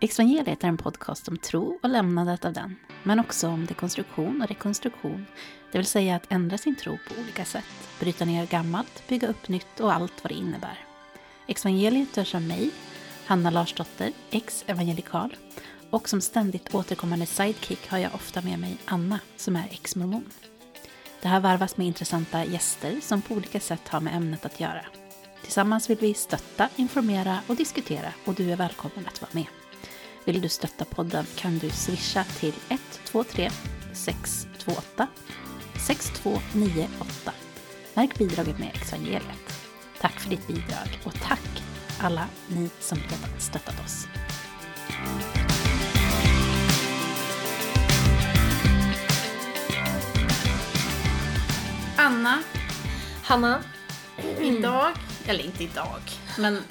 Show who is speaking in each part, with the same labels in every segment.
Speaker 1: Exvangeliet är en podcast om tro och lämnandet av den, men också om dekonstruktion och rekonstruktion, det vill säga att ändra sin tro på olika sätt, bryta ner gammalt, bygga upp nytt och allt vad det innebär. Exvangeliet görs av mig, Hanna Larsdotter, ex-evangelikal, och som ständigt återkommande sidekick har jag ofta med mig Anna, som är ex-mormon. Det här varvas med intressanta gäster som på olika sätt har med ämnet att göra. Tillsammans vill vi stötta, informera och diskutera och du är välkommen att vara med. Vill du stötta podden kan du swisha till 123 628 6298. Märk bidraget med Exvangeliet. Tack för ditt bidrag och tack alla ni som redan stöttat oss. Anna,
Speaker 2: Hanna,
Speaker 1: idag, eller inte idag, men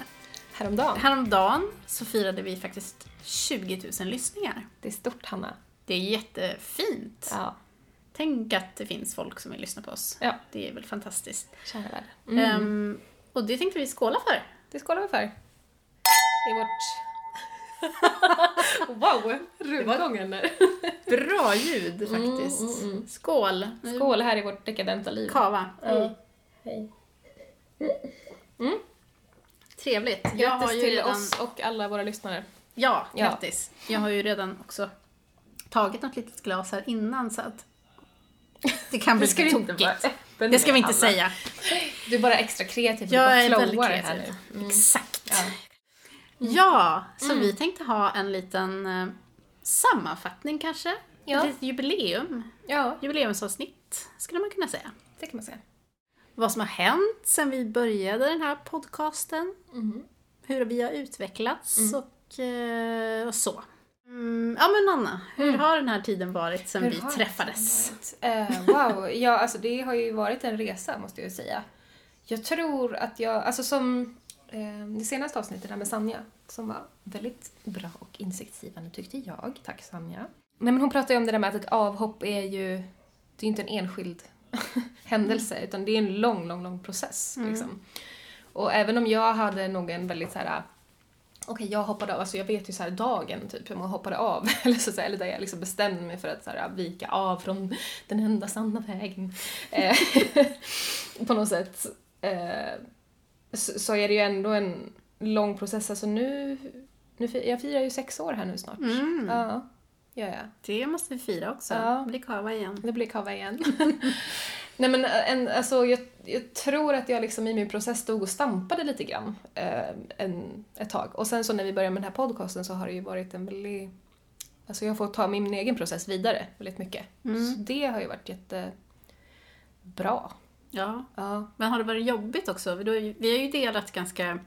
Speaker 2: häromdagen.
Speaker 1: häromdagen så firade vi faktiskt 20 000 lyssningar.
Speaker 2: Det är stort, Hanna.
Speaker 1: Det är jättefint.
Speaker 2: Ja,
Speaker 1: Tänk att det finns folk som vill lyssna på oss.
Speaker 2: Ja.
Speaker 1: Det är väl fantastiskt.
Speaker 2: kära värld.
Speaker 1: Ehm, och det tänkte vi skåla för.
Speaker 2: Det skålar vi för. I vårt... wow! Rundgången där.
Speaker 1: Bra ljud faktiskt.
Speaker 2: mm, mm.
Speaker 1: Skål!
Speaker 2: Skål här i vårt dekadenta liv.
Speaker 1: Kava.
Speaker 2: Ja. Hej.
Speaker 1: Trevligt. Jag har
Speaker 2: Grattis till
Speaker 1: redan...
Speaker 2: oss och alla våra lyssnare.
Speaker 1: Ja,
Speaker 2: Ja.
Speaker 1: grattis. Jag har ju redan också tagit något litet glas här innan så att det kan bli
Speaker 2: Det ska
Speaker 1: lite tokigt. Det ska vi inte
Speaker 2: Hanna.
Speaker 1: säga.
Speaker 2: Du är bara extra kreativ.
Speaker 1: Jag
Speaker 2: du
Speaker 1: är
Speaker 2: bara
Speaker 1: väldigt
Speaker 2: flowar här
Speaker 1: kreativ.
Speaker 2: nu. Mm.
Speaker 1: Exakt.
Speaker 2: Ja.
Speaker 1: Ja, så vi tänkte ha en liten eh, sammanfattning kanske.
Speaker 2: Ja.
Speaker 1: Ett litet jubileum.
Speaker 2: ja,
Speaker 1: Jubileumsavsnitt skulle man kunna säga.
Speaker 2: det kan man säga.
Speaker 1: Vad som har hänt sen vi började den här podcasten.
Speaker 2: Mhm.
Speaker 1: Hur vi har utvecklats och, eh, och så. Mm, ja men Anna, hur har den här tiden varit
Speaker 2: Hur
Speaker 1: vi träffades?
Speaker 2: Eh, wow, ja alltså det har ju varit en resa måste jag säga. Jag tror att jag, alltså som eh, det senaste avsnittet där med Sanja, som var väldigt bra och insiktsgivande tyckte jag. Tack Sanja. Nej men hon pratade ju om det där med att ett avhopp är ju, det är ju inte en enskild händelse utan det är en lång, lång, lång process. Liksom. Och även om jag hade nog en väldigt så här Okej, jag hoppade av, alltså jag vet ju så här dagen typ hur man hoppade av, eller, så, så här, eller där jag liksom bestämde mig för att så här, vika av från den enda sanna vägen. Eh, på något sätt. Eh, så, så är det ju ändå en lång process, alltså nu, nu jag firar ju sex år här nu snart.
Speaker 1: Mm,
Speaker 2: Ja, gör jag.
Speaker 1: det måste vi fira också.
Speaker 2: Ja.
Speaker 1: Det blir kava igen.
Speaker 2: Det blir kava igen. Nej men en, alltså, jag, jag tror att jag liksom i min process stod och stampade lite grann eh, en, ett tag. Och sen så när vi började med den här podcasten så har det ju varit en väldigt... Alltså jag fått ta min egen process vidare väldigt mycket. Så det har ju varit jättebra.
Speaker 1: Ja.
Speaker 2: Ja.
Speaker 1: Men har det varit jobbigt också? Vi har ju, vi har ju delat ganska,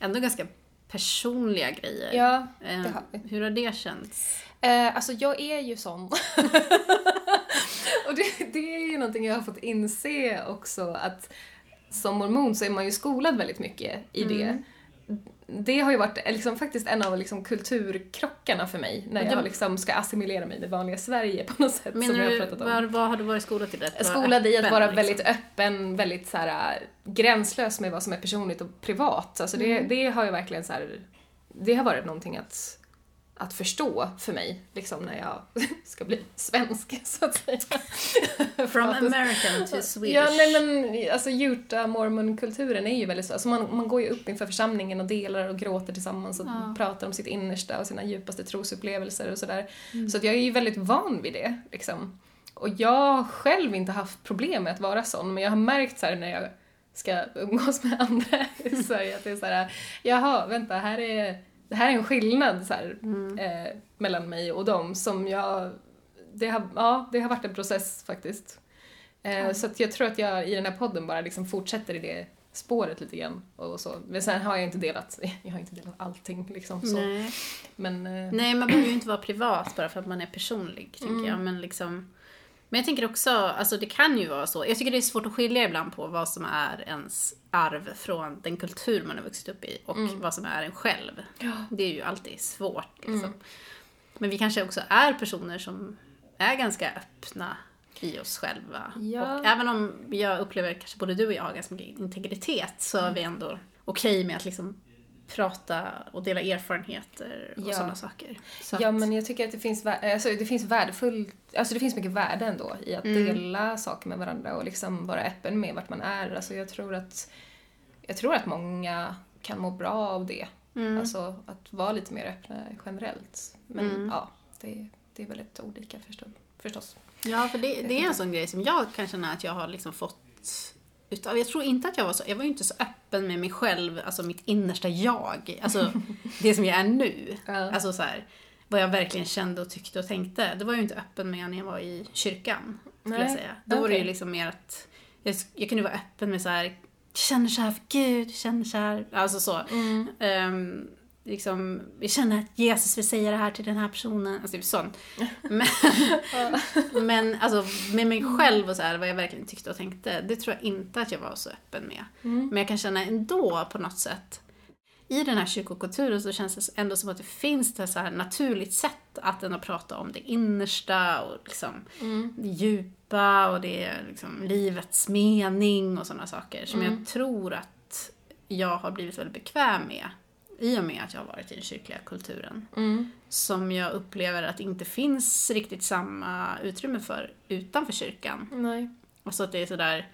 Speaker 1: ändå ganska personliga grejer.
Speaker 2: Ja,
Speaker 1: Eh,
Speaker 2: det har vi.
Speaker 1: Hur har det känts?
Speaker 2: Eh, alltså jag är ju sån. och det, det är ju någonting jag har fått inse också att som mormon så är man ju skolad väldigt mycket i det. Det har ju varit liksom, faktiskt en av liksom, kulturkrockarna för mig när jag liksom, ska assimilera mig i det vanliga Sverige på något sätt.
Speaker 1: Menar
Speaker 2: som jag pratat om.
Speaker 1: vad, vad har du varit skolad till? Att
Speaker 2: Skolad i att vara
Speaker 1: liksom?
Speaker 2: väldigt öppen, väldigt så här, gränslös med vad som är personligt och privat. Alltså det, det har ju verkligen så här, det har varit någonting att, att förstå för mig, liksom när jag ska bli svensk, så att säga.
Speaker 1: From American to Swedish.
Speaker 2: Ja, nej men alltså Utah mormon-kulturen är ju väldigt så, alltså man, man går ju upp inför församlingen och delar och gråter tillsammans och
Speaker 1: Ja.
Speaker 2: pratar om sitt innersta och sina djupaste trosupplevelser och sådär.
Speaker 1: Mm.
Speaker 2: Så att jag är ju väldigt van vid det, liksom. Och jag har själv inte haft problem med att vara sån, men jag har märkt så här när jag ska umgås med andra i Sverige att det är så här, jaha, vänta, här är, det här är en skillnad så här,
Speaker 1: Mm.
Speaker 2: eh, mellan mig och dem som jag, det har, ja, det har varit en process faktiskt. Eh, Så att jag tror att jag i den här podden bara liksom fortsätter i det spåret lite grann. Och så. Men sen har jag inte delat, jag har inte delat allting liksom så.
Speaker 1: Nej.
Speaker 2: Men, eh,
Speaker 1: Nej, man behöver ju inte vara privat bara för att man är personlig, tänker
Speaker 2: Mm.
Speaker 1: jag. Men, liksom, men jag tänker också, alltså det kan ju vara så. Jag tycker det är svårt att skilja ibland på vad som är ens arv från den kultur man har vuxit upp i och vad som är en själv.
Speaker 2: Ja.
Speaker 1: Det är ju alltid svårt. Liksom.
Speaker 2: Mm.
Speaker 1: Men vi kanske också är personer som är ganska öppna i oss själva.
Speaker 2: Ja.
Speaker 1: Och även om jag upplever, kanske både du och jag har ganska mycket integritet, så är vi ändå okej med att liksom prata och dela erfarenheter och
Speaker 2: Ja.
Speaker 1: sådana saker. Så
Speaker 2: Ja,
Speaker 1: att-
Speaker 2: men jag tycker att det finns, alltså, det finns värdefullt, alltså det finns mycket värde ändå i att
Speaker 1: Mm.
Speaker 2: dela saker med varandra och liksom vara öppen med vart man är. Alltså jag tror att, jag tror att många kan må bra av det.
Speaker 1: Mm.
Speaker 2: Alltså att vara lite mer öppna generellt. Men
Speaker 1: Mm.
Speaker 2: ja, det, det är väldigt olika förstå, förstås.
Speaker 1: Ja, för det, det är en sån grej som jag kan känna att jag har liksom fått utav. Jag tror inte att jag var så, jag var ju inte så öppen med mig själv, alltså mitt innersta jag. Alltså det som jag är nu.
Speaker 2: Ja.
Speaker 1: Alltså så här, vad jag verkligen kände och tyckte och tänkte. Det var jag ju inte öppen med när jag var i kyrkan, skulle jag säga. Då var det ju liksom mer att jag, jag kunde vara öppen med så här, jag känner så här för Gud, jag känner så här, alltså så.
Speaker 2: Mm.
Speaker 1: Ehm, liksom, jag känner att Jesus vill säga det här till den här personen. Alltså typ sånt. Men, men alltså med mig själv och så här, vad jag verkligen tyckte och tänkte, det tror jag inte att jag var så öppen med.
Speaker 2: Mm.
Speaker 1: Men jag kan känna ändå på något sätt, i den här kyrkokulturen så känns det ändå som att det finns ett så här naturligt sätt att ändå prata om det innersta och liksom
Speaker 2: Mm.
Speaker 1: det djupa och det liksom livets mening och sådana saker som
Speaker 2: Mm.
Speaker 1: jag tror att jag har blivit väldigt bekväm med i och med att jag har varit i den kyrkliga kulturen.
Speaker 2: Mm.
Speaker 1: Som jag upplever att det inte finns riktigt samma utrymme för utanför kyrkan.
Speaker 2: Nej.
Speaker 1: Och så att det är sådär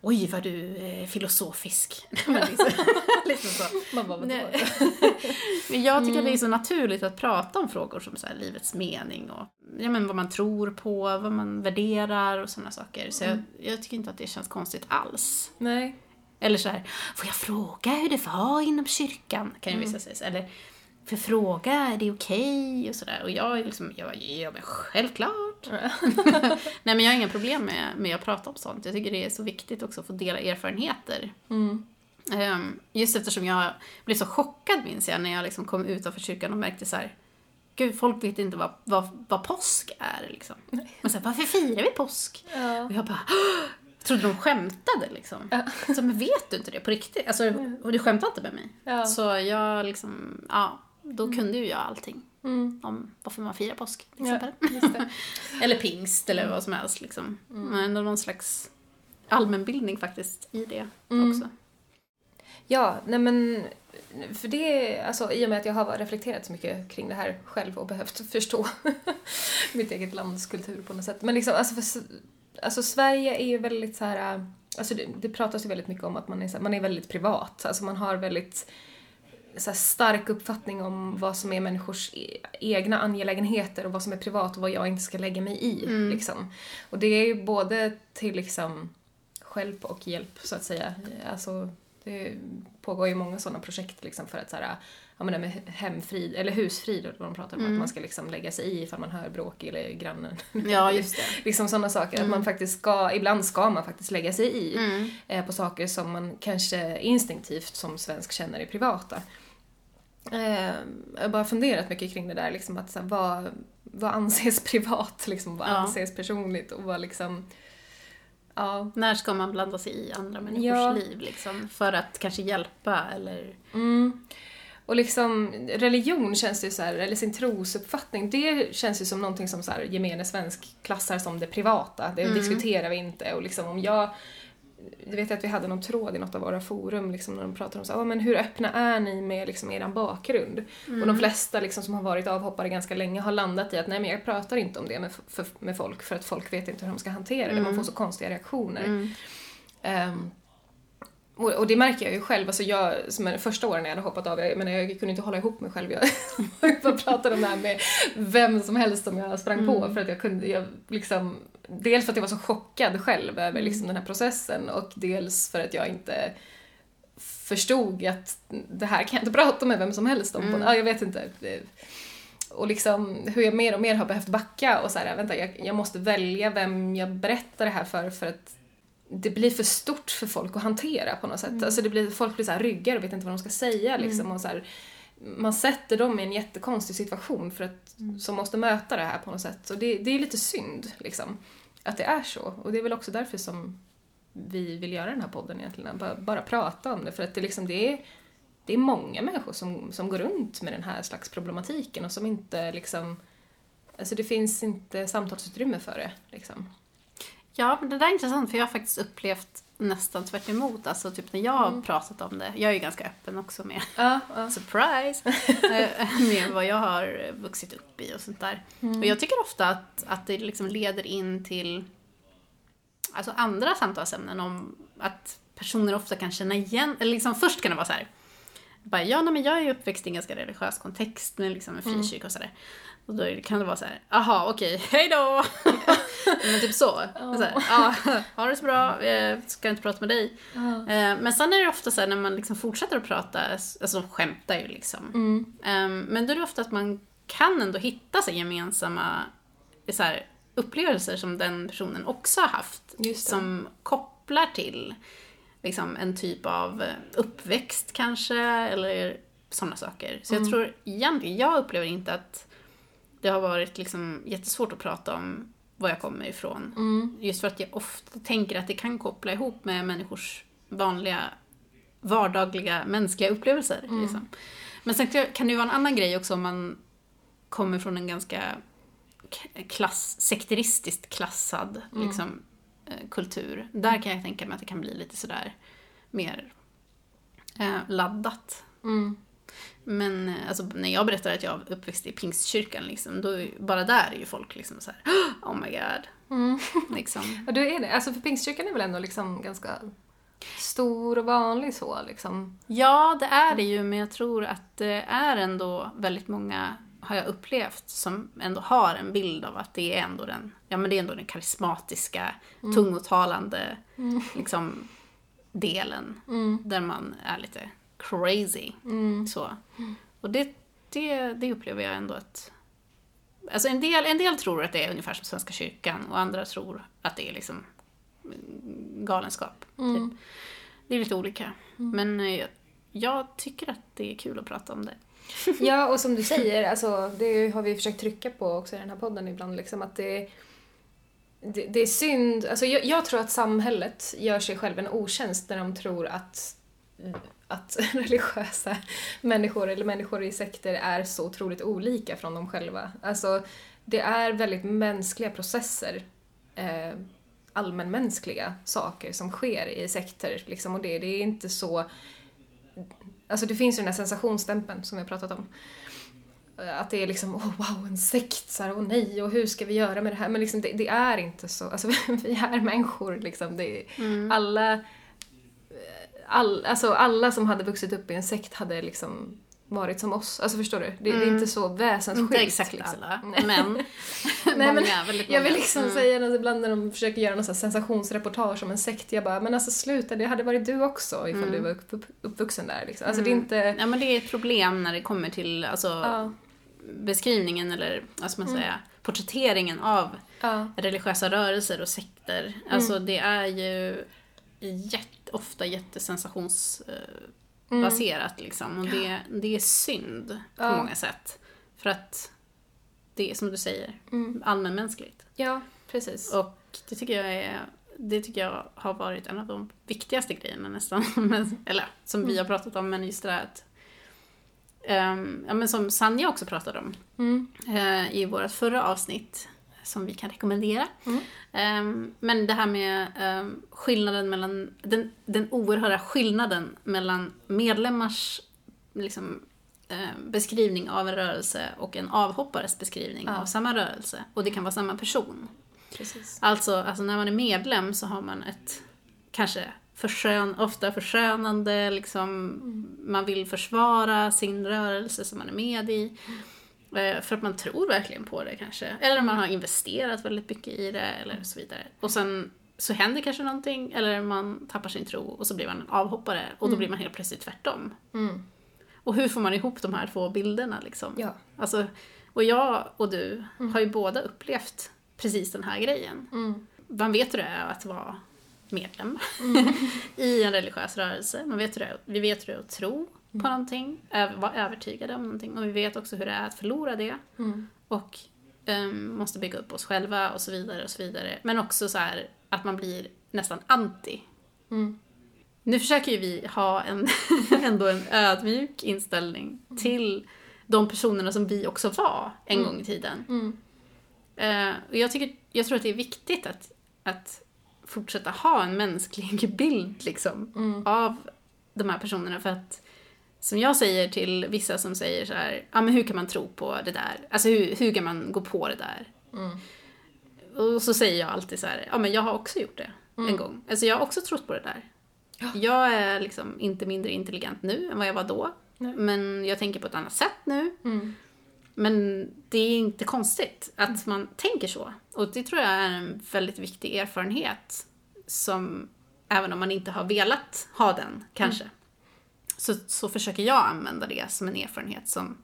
Speaker 1: Oj, vad du är filosofisk. Men liksom, liksom så.
Speaker 2: Man bara.
Speaker 1: Men jag tycker att det är så naturligt att prata om frågor som så här, livets mening och ja, men vad man tror på, vad man värderar och sådana saker. Så jag, jag tycker inte att det känns konstigt alls.
Speaker 2: Nej.
Speaker 1: Eller så här, får jag fråga hur det var inom kyrkan? Kan ju vissa säga. Eller, jag fråga, är det okej? Och sådär. Och jag är liksom, jag bara, ja men självklart. Nej men jag har inga problem med, med att prata om sånt. Jag tycker det är så viktigt också att få dela erfarenheter.
Speaker 2: Mm.
Speaker 1: Ehm, just eftersom jag blev så chockad minns jag när jag liksom kom utanför kyrkan och märkte så här. Gud, folk vet inte vad, vad, vad påsk är liksom. Och så här, varför firar vi påsk?
Speaker 2: Ja.
Speaker 1: Och jag bara, "Åh!" Jag trodde de skämtade liksom. Så, men vet du inte det på riktigt? Alltså, och du skämtade inte med mig.
Speaker 2: Ja.
Speaker 1: Så jag liksom, ja, då kunde ju jag allting
Speaker 2: Mm.
Speaker 1: om varför man firar påsk till
Speaker 2: Ja,
Speaker 1: exempel.
Speaker 2: det.
Speaker 1: Eller pingst eller vad som helst liksom. Men ändå någon slags allmänbildning faktiskt i det
Speaker 2: Mm.
Speaker 1: också.
Speaker 2: Ja, nej men för det, alltså i och med att jag har reflekterat så mycket kring det här själv och behövt förstå mitt eget lands kultur på något sätt. Men liksom, alltså, för, alltså Sverige är ju väldigt så här, alltså det, det pratas ju väldigt mycket om att man är, här, man är väldigt privat, alltså man har väldigt så stark uppfattning om vad som är människors e- egna angelägenheter och vad som är privat och vad jag inte ska lägga mig i.
Speaker 1: Mm.
Speaker 2: Liksom. Och det är ju både till liksom hjälp och hjälp så att säga. Alltså, det pågår ju många sådana projekt liksom för att så här, ja men det med hemfrid, eller husfrid vad de pratar om,
Speaker 1: Mm.
Speaker 2: att man ska liksom lägga sig i ifall man hör bråk eller grannen.
Speaker 1: Ja, just det.
Speaker 2: liksom sådana saker, att man faktiskt ska, ibland ska man faktiskt lägga sig i
Speaker 1: Mm.
Speaker 2: eh, på saker som man kanske instinktivt som svensk känner är privata. Eh, jag har bara funderat mycket kring det där, liksom att så här, vad, vad anses privat, liksom, vad
Speaker 1: Ja.
Speaker 2: anses personligt och vad liksom, ja.
Speaker 1: När ska man blanda sig i andra människors
Speaker 2: Ja.
Speaker 1: liv liksom? För att kanske hjälpa eller...
Speaker 2: Mm. Och liksom religion känns ju så här, eller sin trosuppfattning, det känns ju som någonting som så här, gemene svensk klassar som det privata. Det diskuterar vi inte och liksom om jag jag vet att vi hade någon tråd i något av våra forum liksom, när de pratade om så, "Ja, men hur öppna är ni med liksom, er bakgrund? Och de flesta liksom, som har varit avhoppare ganska länge har landat i att nej men jag pratar inte om det med, för, med folk för att folk vet inte hur de ska hantera det. Man får så konstiga reaktioner.
Speaker 1: Mm.
Speaker 2: Och, det märker jag ju själv, alltså jag, som är första åren när jag hade hoppat av, jag, menar, jag kunde inte hålla ihop mig själv. Jag, jag pratade om det här med vem som helst som jag sprang på för att jag kunde, jag liksom, dels för att jag var så chockad själv över liksom den här processen och dels för att jag inte förstod att det här kan jag inte prata med vem som helst om. Ja, jag vet inte. Och liksom hur jag mer och mer har behövt backa och så här, vänta, jag, jag måste välja vem jag berättar det här för för att det blir för stort för folk att hantera på något sätt. Alltså det blir, folk blir så här ryggar och vet inte vad de ska säga liksom. Och så här, man sätter dem i en jättekonstig situation för att, som måste möta det här på något sätt. Och det, det är lite synd liksom, att det är så. Och det är väl också därför som vi vill göra den här podden egentligen, bara, bara prata om det. För att det, liksom, det, är, det är många människor som, som går runt med den här slags problematiken och som inte liksom... Alltså det finns inte samtalsutrymme för det. Liksom.
Speaker 1: Ja, men det där är intressant för jag har faktiskt upplevt nästan tvärt emot. Alltså typ när jag har pratat om det. Jag är ju ganska öppen också med,
Speaker 2: Ja, ja.
Speaker 1: surprise, eh, med vad jag har vuxit upp i och sånt där. Och jag tycker ofta att, att det liksom leder in till alltså andra samtalsämnen om att personer ofta kan känna igen, eller liksom först kan det vara så här. Bara, ja, nej, men jag är ju uppväxt i en ganska religiös kontext med liksom en frikyrka och sådär. Och då kan det vara så här, aha, okej, hej då! men typ så. så här, ja, ha det så bra, eh, ska inte prata med dig. Eh, Men sen är det ofta så här när man liksom fortsätter att prata, alltså de skämtar ju liksom. Eh, Men då är det ofta att man kan ändå hitta sig gemensamma så här, upplevelser som den personen också har haft. Som kopplar till liksom, en typ av eh, uppväxt kanske, eller sådana saker. Så jag tror egentligen, jag upplever inte att det har varit liksom jättesvårt att prata om var jag kommer ifrån. Just för att jag ofta tänker att det kan koppla ihop med människors vanliga vardagliga mänskliga upplevelser. Liksom. Men sen kan det ju vara en annan grej också om man kommer från en ganska klass, sekteristiskt klassad liksom, eh, kultur. Där kan jag tänka mig att det kan bli lite sådär mer eh, laddat.
Speaker 2: Mm.
Speaker 1: Men eh, alltså, när jag berättar att jag är uppväxt i pingstkyrkan, liksom, då bara där är ju folk liksom så här, oh my god.
Speaker 2: Mm.
Speaker 1: Liksom.
Speaker 2: Ja, du är det. Alltså för pingstkyrkan är väl ändå liksom ganska stor och vanlig så liksom.
Speaker 1: Ja, det är det ju, men jag tror att det är ändå väldigt många, har jag upplevt, som ändå har en bild av att det är ändå den, ja men det är ändå den karismatiska, tungotalande, liksom, delen. Där man är lite crazy. Så. Och det, det, det upplever jag ändå att Alltså en del, en del tror att det är ungefär som Svenska kyrkan och andra tror att det är liksom mm, galenskap. Typ. Det är lite olika. Men eh, jag, jag tycker att det är kul att prata om det.
Speaker 2: Ja, och som du säger, alltså, det har vi försökt trycka på också i den här podden ibland, liksom, att det, det, det är synd. Alltså, jag, jag tror att samhället gör sig själv en otjänst när de tror att, att religiösa människor eller människor i sekter är så otroligt olika från dem själva. Alltså, det är väldigt mänskliga processer. Eh, allmänmänskliga saker som sker i sekter. Liksom, och det, det är inte så Alltså det finns ju den här sensationsstämpeln som vi har pratat om. Att det är liksom, åh wow, en sekt, så här, åh nej, och hur ska vi göra med det här? Men liksom, det, det är inte så. Alltså vi är människor liksom. Det är, Alla all, alltså alla som hade vuxit upp i en sekt hade liksom varit som oss. Alltså förstår du? Det, det är inte så väsensskilt.
Speaker 1: Inte exakt
Speaker 2: liksom.
Speaker 1: alla, men
Speaker 2: Nej,
Speaker 1: många,
Speaker 2: men
Speaker 1: väldigt
Speaker 2: Jag vill
Speaker 1: många.
Speaker 2: liksom
Speaker 1: Mm.
Speaker 2: säga något ibland när de försöker göra något sensationsreportage om en sekt. Jag bara, men alltså sluta, det hade varit du också ifall du var upp, upp, uppvuxen där. Liksom. Alltså det är inte...
Speaker 1: Ja, men det är ett problem när det kommer till alltså,
Speaker 2: Ja,
Speaker 1: beskrivningen eller vad ska man säga, porträtteringen av
Speaker 2: ja,
Speaker 1: religiösa rörelser och sekter. Alltså det är ju jätte, ofta jättesensationsbaserat liksom. Och det, det är synd på
Speaker 2: Ja.
Speaker 1: många sätt. För att det är som du säger,
Speaker 2: Mm.
Speaker 1: allmänmänskligt.
Speaker 2: ja precis.
Speaker 1: Och det tycker jag är det tycker jag har varit en av de viktigaste grejerna nästan. Men- Eller som vi har pratat om, men just det där att ehm, ja, men som Sanja också pratade om
Speaker 2: Mm.
Speaker 1: eh, i vårt förra avsnitt, som vi kan rekommendera.
Speaker 2: Mm.
Speaker 1: Ehm, men det här med ehm, skillnaden mellan, den, den oerhörda skillnaden mellan medlemmars liksom, eh, beskrivning av en rörelse och en avhoppares beskrivning
Speaker 2: Ja.
Speaker 1: av samma rörelse. Och det kan vara samma person.
Speaker 2: precis.
Speaker 1: Alltså, alltså när man är medlem så har man ett kanske förskön, ofta förskönande, liksom, man vill försvara sin rörelse som man är med i. Eh, För att man tror verkligen på det kanske. Eller man har investerat väldigt mycket i det eller så vidare. Och sen så händer kanske någonting eller man tappar sin tro och så blir man en avhoppare och då blir man helt plötsligt tvärtom.
Speaker 2: Mm.
Speaker 1: Och hur får man ihop de här två bilderna liksom?
Speaker 2: Ja.
Speaker 1: Alltså, och jag och du har ju båda upplevt precis den här grejen.
Speaker 2: Mm.
Speaker 1: Man vet hur det är att vara medlem i en religiös rörelse. Man vet hur det är, vi vet hur det är att tro på någonting, ö- vara övertygade om någonting och vi vet också hur det är att förlora det
Speaker 2: Mm.
Speaker 1: och ehm, måste bygga upp oss själva och så vidare och så vidare. Men också så här att man blir nästan anti.
Speaker 2: Mm.
Speaker 1: Nu försöker ju vi ha en, ändå en ödmjuk inställning till de personerna som vi också var en gång i tiden.
Speaker 2: Mm.
Speaker 1: Eh, och jag, tycker, jag tror att det är viktigt att, att fortsätta ha en mänsklig bild liksom av de här personerna för att som jag säger till vissa som säger så här, ja men hur kan man tro på det där? Alltså hur, hur kan man gå på det där? Och så säger jag alltid så här, ja men jag har också gjort det en gång. Alltså jag har också trott på det där. Jag är liksom inte mindre intelligent nu än vad jag var då. Men jag tänker på ett annat sätt nu. Men det är inte konstigt att man tänker så. Och det tror jag är en väldigt viktig erfarenhet som, även om man inte har velat ha den kanske, så, så försöker jag använda det som en erfarenhet som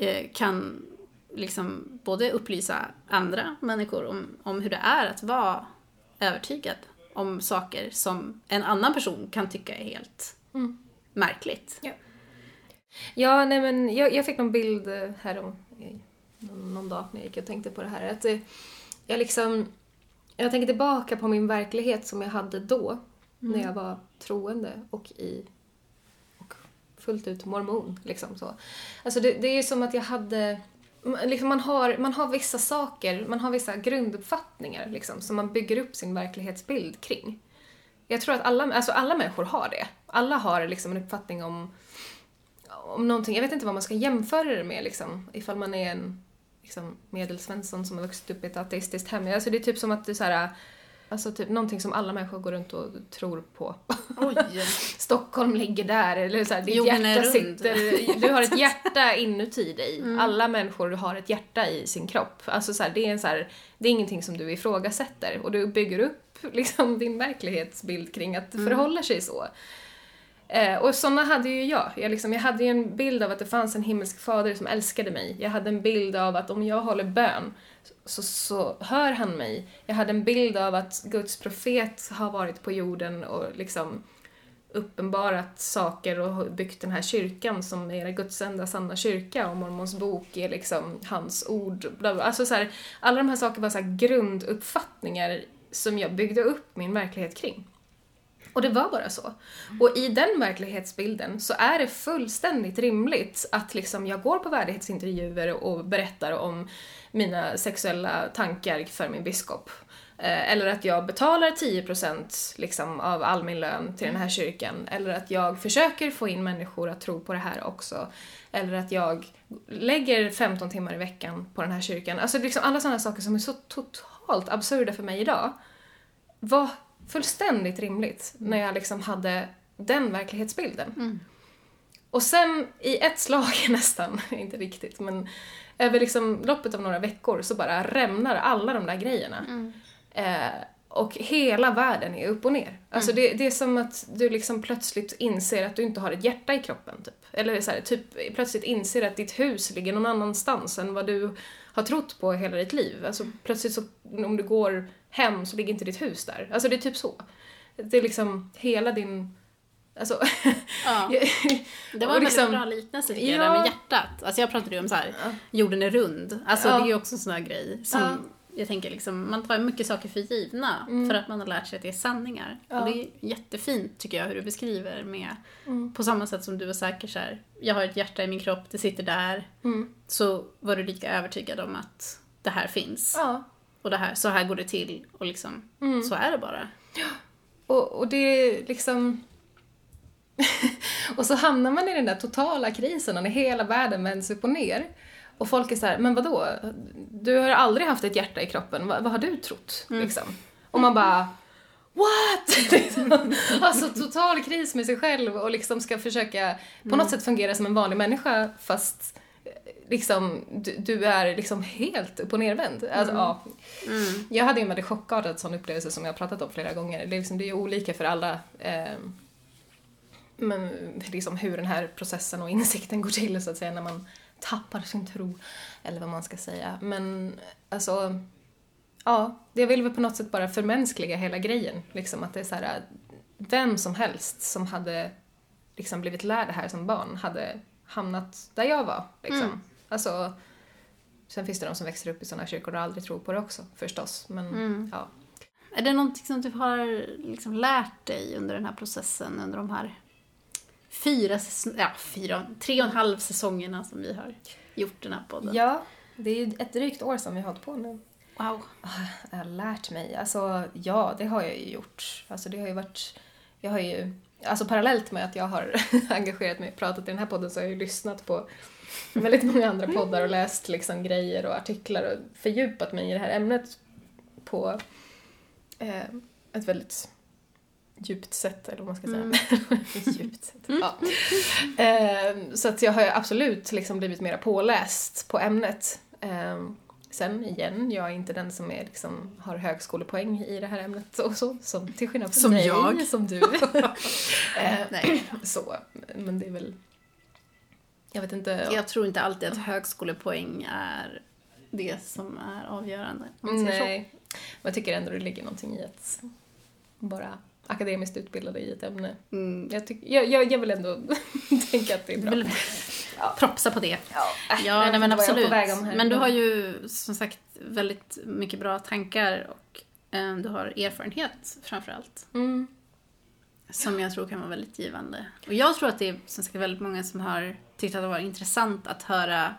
Speaker 1: eh, kan liksom både upplysa andra människor om, om hur det är att vara övertygad om saker som en annan person kan tycka är helt märkligt.
Speaker 2: Ja. Ja, nej men jag, jag fick någon bild eh, här om eh, någon, någon dag när jag gick och tänkte på det här. Att eh, jag liksom, jag tänker tillbaka på min verklighet som jag hade då, när jag var troende och i fullt ut mormon. Liksom så. Alltså det, det är ju som att jag hade Liksom man, har, man har vissa saker, man har vissa grunduppfattningar liksom, som man bygger upp sin verklighetsbild kring. Jag tror att alla, alltså alla människor har det. Alla har liksom en uppfattning om om någonting, jag vet inte vad man ska jämföra det med liksom, ifall man är en liksom, medelsvensson som har vuxit upp i ett ateistiskt hem. Alltså det är typ som att du så här, alltså typ någonting som alla människor går runt och tror på.
Speaker 1: Oj!
Speaker 2: Stockholm ligger där, eller så här, ditt
Speaker 1: Jorden är
Speaker 2: hjärta sitter, du har ett hjärta inuti dig. Alla människor har ett hjärta i sin kropp. Alltså så här, det är en så här, det är ingenting som du ifrågasätter och du bygger upp liksom din verklighetsbild kring att det förhåller sig så. Eh, och sådana hade ju jag. Jag, liksom, jag hade ju en bild av att det fanns en himmelsk fader som älskade mig. Jag hade en bild av att om jag håller bön så, så hör han mig. Jag hade en bild av att Guds profet har varit på jorden och liksom uppenbarat saker och byggt den här kyrkan som är Guds enda sanna kyrka och Mormons bok är liksom hans ord. Bla bla. Alltså så här, alla de här sakerna var så här grunduppfattningar som jag byggde upp min verklighet kring. Och det var bara så. Och i den verklighetsbilden så är det fullständigt rimligt att liksom jag går på värdighetsintervjuer och berättar om mina sexuella tankar för min biskop. Eh, eller att jag betalar 10% liksom av all min lön till den här kyrkan. Eller att jag försöker få in människor att tro på det här också. Eller att jag lägger 15 timmar i veckan på den här kyrkan. Alltså liksom alla sådana saker som är så totalt absurda för mig idag Vad fullständigt rimligt när jag liksom hade den verklighetsbilden. Och sen i ett slag nästan, inte riktigt, men över liksom loppet av några veckor så bara rämnar alla de där grejerna. Eh, och hela världen är upp och ner. Alltså det, det är som att du liksom plötsligt inser att du inte har ett hjärta i kroppen. Typ. Eller så här, typ plötsligt inser att ditt hus ligger någon annanstans än vad du har trott på hela ditt liv. Alltså plötsligt så, om du går hem så ligger inte ditt hus där. Alltså det är typ så. Det är liksom hela din... Alltså...
Speaker 1: Ja. Det var en
Speaker 2: liksom-
Speaker 1: väldigt bra liknelse tycker jag,
Speaker 2: Ja.
Speaker 1: där med hjärtat. Alltså jag pratade ju om så här, jorden är rund. Alltså
Speaker 2: Ja.
Speaker 1: det är ju också en sån här grej som. Jag tänker liksom, man tar mycket saker för givna för att man har lärt sig att det är sanningar.
Speaker 2: Mm. Ja.
Speaker 1: Och det är jättefint tycker jag hur du beskriver med,
Speaker 2: Mm.
Speaker 1: på samma sätt som du var säker så här, jag har ett hjärta i min kropp, det sitter där.
Speaker 2: Mm.
Speaker 1: Så var du lika övertygad om att det här finns.
Speaker 2: Ja.
Speaker 1: Och det här, så här går det till och liksom,
Speaker 2: Mm.
Speaker 1: så är det bara.
Speaker 2: Och, och det är liksom... och så hamnar man i den där totala krisen när hela världen vänds upp och ner. Och folk är så här, men vadå? Du har aldrig haft ett hjärta i kroppen, vad, vad har du trott? Liksom. Och man bara, what? liksom. Alltså total kris med sig själv och liksom ska försöka på något sätt fungera som en vanlig människa fast liksom, du, du är liksom helt upp och nervänd. Alltså, ja. Jag hade en väldigt chockartad sån upplevelse som jag har pratat om flera gånger. Det är, liksom, det är olika för alla. Eh, men liksom hur den här processen och insikten går till så att säga när man tappar sin tro. Eller vad man ska säga. Men alltså, ja, jag vill väl på något sätt bara förmänskliga hela grejen. Liksom att det är så här, vem som helst som hade liksom blivit lärd det här som barn hade hamnat där jag var. Liksom.
Speaker 1: Mm.
Speaker 2: Alltså, sen finns det de som växer upp i sådana kyrkor och aldrig tror på det också förstås. Men
Speaker 1: Mm.
Speaker 2: ja.
Speaker 1: Är det någonting som du har liksom lärt dig under den här processen, under de här fyra, ja, fyra, tre och en halv säsongerna som vi har gjort den här podden?
Speaker 2: ja, det är ju ett drygt år som vi har hållit på nu.
Speaker 1: Wow.
Speaker 2: Jag har lärt mig. Alltså, ja, det har jag ju gjort. Alltså, det har ju varit... Jag har ju... Alltså parallellt med att jag har engagerat mig och pratat i den här podden så har jag ju lyssnat på väldigt många andra poddar och läst liksom grejer och artiklar och fördjupat mig i det här ämnet på eh, ett väldigt djupt sätt, eller vad man ska säga. djupt sätt. Ja. Eh, så att jag har absolut liksom blivit mer påläst på ämnet. Eh, sen igen, jag är inte den som är liksom, har högskolepoäng i det här ämnet och så, som, till skillnad från
Speaker 1: Som
Speaker 2: dig,
Speaker 1: jag.
Speaker 2: som du. eh, nej, så. Men det är väl... Jag vet inte.
Speaker 1: Jag tror inte alltid att högskolepoäng är det som är avgörande.
Speaker 2: Nej. Men jag tycker ändå det ligger någonting i att vara akademiskt utbildade i ett ämne.
Speaker 1: Mm.
Speaker 2: Jag, tyck, jag, jag, jag vill ändå tänka att det är bra.
Speaker 1: Vill propsa på det.
Speaker 2: Ja, äh,
Speaker 1: Ja, nej, men absolut.
Speaker 2: på väg om här.
Speaker 1: Men du har ju som sagt väldigt mycket bra tankar och eh, du har erfarenhet framför allt.
Speaker 2: Mm.
Speaker 1: Som jag tror kan vara väldigt givande. Och jag tror att det är som sagt väldigt många som har tyckt att det var intressant att höra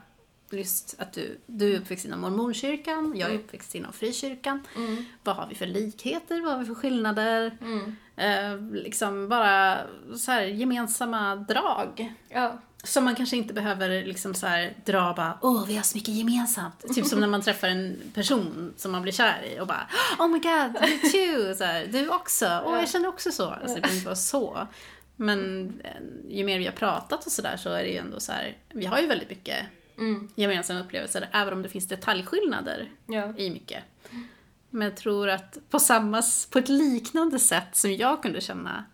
Speaker 1: just att du, du är uppväxt inom mormonkyrkan, jag är
Speaker 2: Mm.
Speaker 1: uppväxt inom frikyrkan.
Speaker 2: Mm.
Speaker 1: Vad har vi för likheter? Vad har vi för skillnader?
Speaker 2: Mm.
Speaker 1: Eh, liksom bara så här gemensamma drag.
Speaker 2: Ja.
Speaker 1: Som man kanske inte behöver liksom så här dra bara åh vi har så mycket gemensamt. Typ som när man träffar en person som man blir kär i och bara oh my god, me too. Så här, du också, åh jag känner också så. Alltså det behöver inte vara så. Men eh, ju mer vi har pratat och sådär så är det ju ändå så här, vi har ju väldigt mycket
Speaker 2: Mm.
Speaker 1: gemensamma upplevelser även om det finns detaljskillnader
Speaker 2: Ja.
Speaker 1: i mycket. Men jag tror att på samma, på ett liknande sätt som jag kunde känna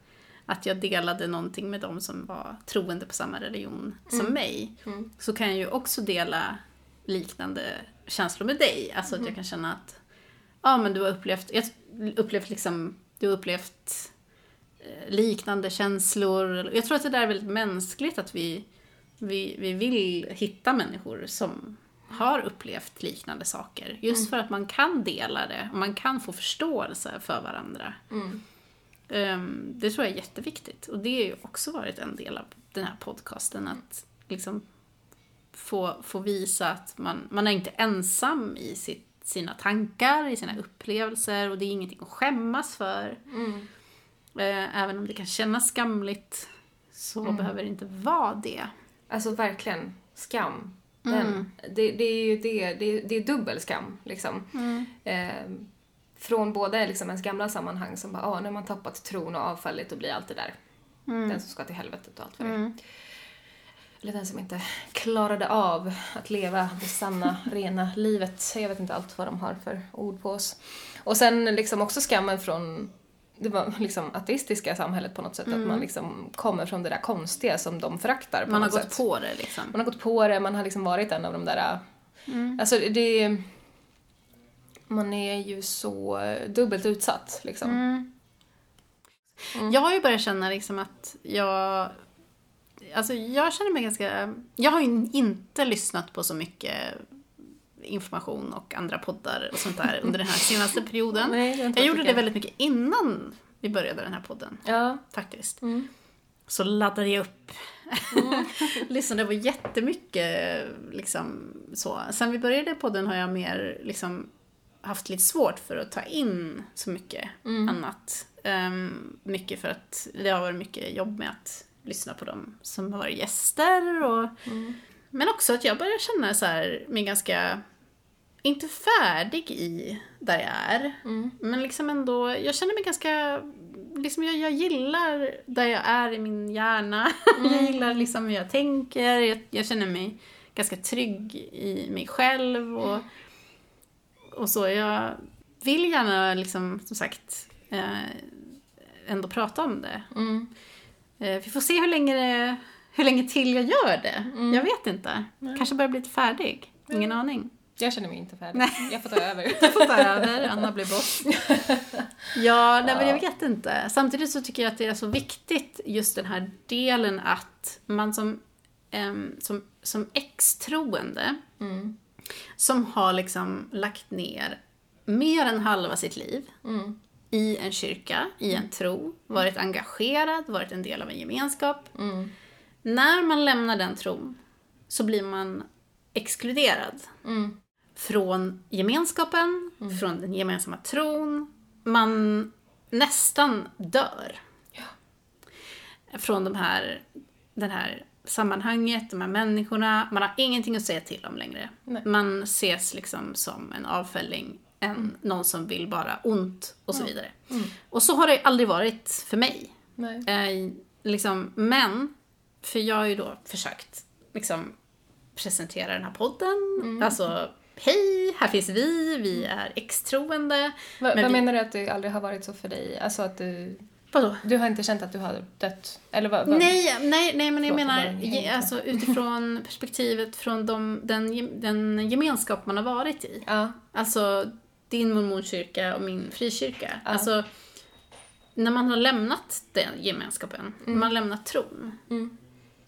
Speaker 1: att jag delade någonting med dem som var troende på samma religion som mig,
Speaker 2: Mm.
Speaker 1: så kan jag ju också dela liknande känslor med dig. Alltså att jag kan känna att, ja men du har upplevt, jag upplevt liksom, du har upplevt eh, liknande känslor. Jag tror att det där är väldigt mänskligt att vi, vi, vi vill hitta människor som har upplevt liknande saker. Just för att man kan dela det och man kan få förståelse för varandra.
Speaker 2: Mm.
Speaker 1: Ehm, det tror jag är jätteviktigt. Och det har ju också varit en del av den här podcasten. Att liksom få, få visa att man, man är inte ensam i sitt, sina tankar, i sina upplevelser och det är ingenting att skämmas för.
Speaker 2: Mm.
Speaker 1: Eh, även om det kan kännas skamligt så
Speaker 2: Mm.
Speaker 1: behöver det inte vara det.
Speaker 2: Alltså verkligen, skam. Den,
Speaker 1: Mm.
Speaker 2: det, det är ju det, det, det är dubbel skam liksom. Eh, från både liksom ens gamla sammanhang som bara, ah, nu har man tappat tron och avfallit och blir allt det där. Den som ska till helvetet och allt vad det är.
Speaker 1: Mm.
Speaker 2: Eller den som inte klarade av att leva det sanna, rena livet. Jag vet inte allt vad de har för ord på oss. Och sen liksom också skammen från det var liksom ateistiska samhället på något sätt. Att man liksom kommer från det där konstiga som de föraktar på
Speaker 1: Man har
Speaker 2: något
Speaker 1: gått
Speaker 2: sätt.
Speaker 1: på det liksom.
Speaker 2: Man har gått på det, man har liksom varit en av de där... Alltså det... Man är ju så dubbelt utsatt liksom.
Speaker 1: Mm. Jag har ju börjat känna liksom att jag... Alltså jag känner mig ganska... Jag har ju inte lyssnat på så mycket information och andra poddar och sånt där under den här senaste perioden.
Speaker 2: Nej,
Speaker 1: jag gjorde det väldigt mycket innan vi började den här podden,
Speaker 2: Ja.
Speaker 1: faktiskt.
Speaker 2: Mm.
Speaker 1: Så laddade jag upp. Lyssnade på jättemycket, liksom så. Sen vi började podden har jag mer liksom haft lite svårt för att ta in så mycket annat. Ehm, mycket för att det har varit mycket jobb med att lyssna på dem som har varit gäster och men också att jag börjar känna så här, mig ganska, inte färdig i där jag är. Men liksom ändå, jag känner mig ganska, liksom jag, jag gillar där jag är i min hjärna. jag gillar liksom hur jag tänker, jag, jag känner mig ganska trygg i mig själv och, och så. Jag vill gärna liksom, som sagt, eh, ändå prata om det.
Speaker 2: Mm.
Speaker 1: Eh, Vi får se hur länge, det, hur länge till jag gör det. Jag vet inte. Kanske börjar bli lite färdig. Ingen aning.
Speaker 2: Jag känner mig inte färdig.
Speaker 1: Nej.
Speaker 2: Jag får ta över.
Speaker 1: Jag får ta över, Anna blir boss. Ja, nej, men jag vet inte. Samtidigt så tycker jag att det är så viktigt just den här delen att man som, em, som, som ex-troende
Speaker 2: Mm.
Speaker 1: som har liksom lagt ner mer än halva sitt liv
Speaker 2: Mm.
Speaker 1: i en kyrka, i en tro, varit engagerad, varit en del av en gemenskap.
Speaker 2: Mm.
Speaker 1: När man lämnar den tron så blir man exkluderad.
Speaker 2: Mm.
Speaker 1: Från gemenskapen, från den gemensamma tron. Man nästan dör. Från de här, den här sammanhanget, de här människorna. Man har ingenting att säga till om längre.
Speaker 2: Nej.
Speaker 1: Man ses liksom som en avfälling, en, någon som vill bara ont och så vidare. Och så har det aldrig varit för mig. Eh, liksom, men, för jag har ju då försökt liksom, presentera den här podden.
Speaker 2: Mm.
Speaker 1: Alltså, hej, här finns vi, vi är extroende.
Speaker 2: Vad,
Speaker 1: Men
Speaker 2: vad
Speaker 1: vi-
Speaker 2: menar du att det aldrig har varit så för dig? Alltså att du,
Speaker 1: Vadå?
Speaker 2: du har inte känt att du har dött? Eller vad? vad?
Speaker 1: Nej, nej, nej, men jag menar ge- alltså, utifrån perspektivet från de, den, den gemenskap man har varit i.
Speaker 2: Ja.
Speaker 1: Alltså din mormonskyrka och min frikyrka. Alltså, när man har lämnat den gemenskapen, när man har lämnat tron,
Speaker 2: Mm.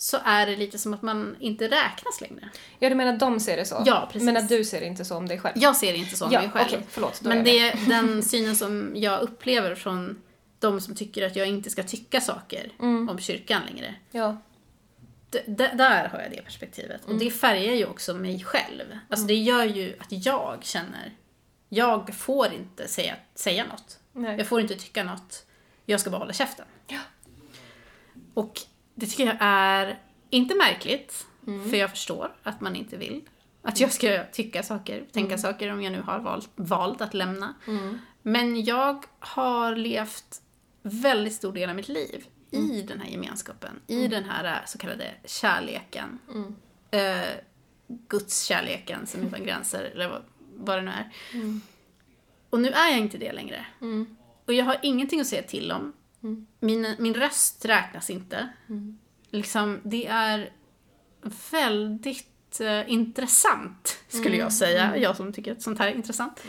Speaker 1: Så är det lite som att man inte räknas längre.
Speaker 2: ja, du menar att de ser det så?
Speaker 1: Ja, precis.
Speaker 2: Men att du ser det inte så om dig själv?
Speaker 1: Jag ser det inte så om
Speaker 2: ja,
Speaker 1: mig själv.
Speaker 2: okej, förlåt.
Speaker 1: Men det är den synen som jag upplever från de som tycker att jag inte ska tycka saker
Speaker 2: Mm.
Speaker 1: om kyrkan längre.
Speaker 2: Ja.
Speaker 1: D- där har jag det perspektivet. Och det färgar ju också mig själv. Alltså det gör ju att jag känner, jag får inte säga, säga något.
Speaker 2: Nej.
Speaker 1: Jag får inte tycka något. Jag ska bara hålla käften.
Speaker 2: Ja.
Speaker 1: Och det tycker jag är inte märkligt,
Speaker 2: Mm.
Speaker 1: för jag förstår att man inte vill att jag ska tycka saker, tänka saker om jag nu har valt, valt att lämna.
Speaker 2: Mm.
Speaker 1: Men jag har levt väldigt stor del av mitt liv i den här gemenskapen, i den här äh, så kallade kärleken.
Speaker 2: Mm.
Speaker 1: Eh, Guds kärleken som utan gränser, eller vad, vad det nu är. Och nu är jag inte det längre.
Speaker 2: Mm.
Speaker 1: Och jag har ingenting att säga till om. Min, min röst räknas inte. Liksom, det är väldigt eh, intressant, skulle jag säga. Jag som tycker att sånt här är intressant.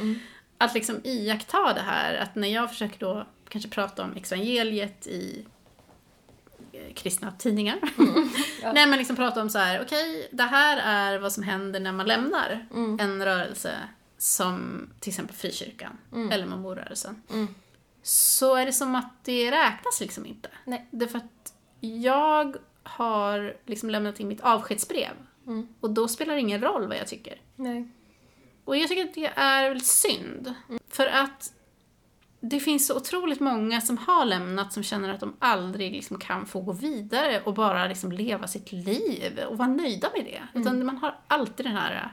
Speaker 1: Att liksom iaktta det här, att när jag försöker då kanske prata om evangeliet i eh, kristna tidningar.
Speaker 2: Ja.
Speaker 1: Nej men liksom prata om så här, okej, det här är vad som händer när man lämnar
Speaker 2: Mm.
Speaker 1: en rörelse som till exempel frikyrkan eller mormonrörelsen.
Speaker 2: Mm.
Speaker 1: Så är det som att det räknas liksom inte.
Speaker 2: Nej.
Speaker 1: Därför att jag har liksom lämnat in mitt avskedsbrev
Speaker 2: Mm.
Speaker 1: och då spelar det ingen roll vad jag tycker.
Speaker 2: Nej.
Speaker 1: Och jag tycker att det är väldigt synd. För att det finns så otroligt många som har lämnat som känner att de aldrig liksom kan få gå vidare och bara liksom leva sitt liv och vara nöjda med det. Utan man har alltid den här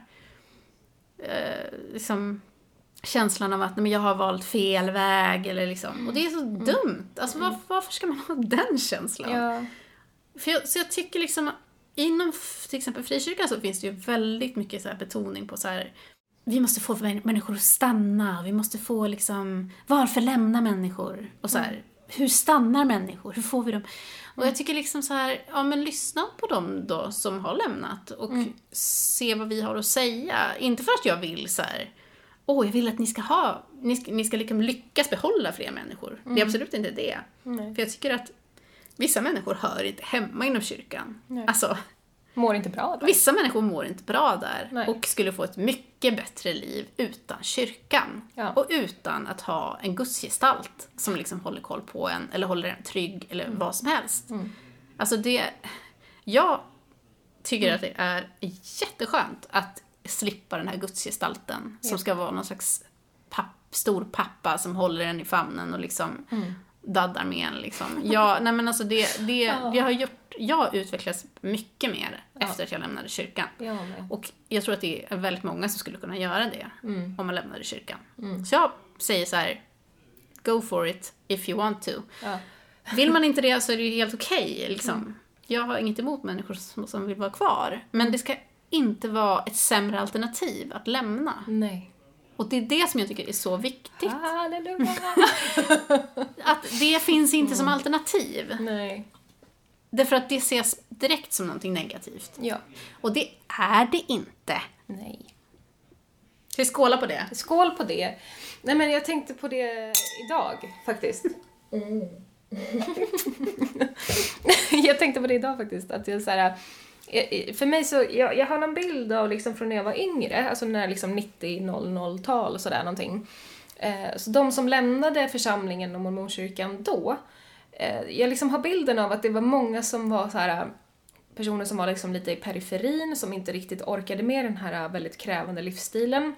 Speaker 1: eh, liksom, känslan av att nej, men jag har valt fel väg. Eller liksom. Och det är så dumt. Alltså, varför, varför ska man ha den känslan?
Speaker 2: Ja.
Speaker 1: För jag, så jag tycker liksom, inom till exempel frikyrkan så finns det ju väldigt mycket så betoning på så här. Vi måste få män- människor att stanna, vi måste få liksom, varför lämna människor? Och så här, hur stannar människor? Hur får vi dem? Och jag tycker liksom så här, ja men lyssna på dem då som har lämnat och se vad vi har att säga. Inte för att jag vill så här, åh jag vill att ni ska ha, ni ska, ni ska liksom lyckas behålla fler människor. Det är absolut inte det.
Speaker 2: Nej.
Speaker 1: För jag tycker att vissa människor hör inte hemma inom kyrkan.
Speaker 2: Nej.
Speaker 1: Alltså,
Speaker 2: Mår inte bra då?
Speaker 1: vissa människor mår inte bra där
Speaker 2: Nej.
Speaker 1: och skulle få ett mycket bättre liv utan kyrkan.
Speaker 2: Ja.
Speaker 1: Och utan att ha en gudsgestalt som liksom håller koll på en eller håller en trygg eller vad som helst.
Speaker 2: Mm.
Speaker 1: Alltså det... Jag tycker att det är jätteskönt att slippa den här gudsgestalten som ska vara någon slags papp, stor pappa som håller en i famnen och liksom
Speaker 2: Mm.
Speaker 1: daddar med en. Liksom. Ja, nej men alltså det, det,
Speaker 2: Ja.
Speaker 1: det har gjort, jag utvecklats mycket mer
Speaker 2: Ja.
Speaker 1: efter att jag lämnade kyrkan.
Speaker 2: Jag.
Speaker 1: Och jag tror att det är väldigt många som skulle kunna göra det
Speaker 2: Mm.
Speaker 1: om man lämnade kyrkan.
Speaker 2: Mm.
Speaker 1: Så jag säger så här: go for it if you want to.
Speaker 2: Ja.
Speaker 1: Vill man inte det så är det ju helt okej. liksom.
Speaker 2: Mm.
Speaker 1: Jag har inget emot människor som, som vill vara kvar. Men det ska inte vara ett sämre alternativ att lämna.
Speaker 2: Nej.
Speaker 1: Och det är det som jag tycker är så viktigt.
Speaker 2: Halleluja!
Speaker 1: Att det finns inte
Speaker 2: Mm.
Speaker 1: som alternativ.
Speaker 2: Nej.
Speaker 1: Därför att det ses direkt som någonting negativt.
Speaker 2: Ja.
Speaker 1: Och det är det inte.
Speaker 2: Nej.
Speaker 1: Ska vi skåla på det?
Speaker 2: Skål på det. Nej men jag tänkte på det idag faktiskt. jag tänkte på det idag faktiskt. Att jag så här, eh, för mig så, jag, jag har någon bild av liksom från när jag var yngre, alltså när liksom 90-00-tal och sådär någonting. Eh, så de som lämnade församlingen och mormonkyrkan då, eh, jag liksom har bilden av att det var många som var så här personer som var liksom lite i periferin, som inte riktigt orkade med den här väldigt krävande livsstilen.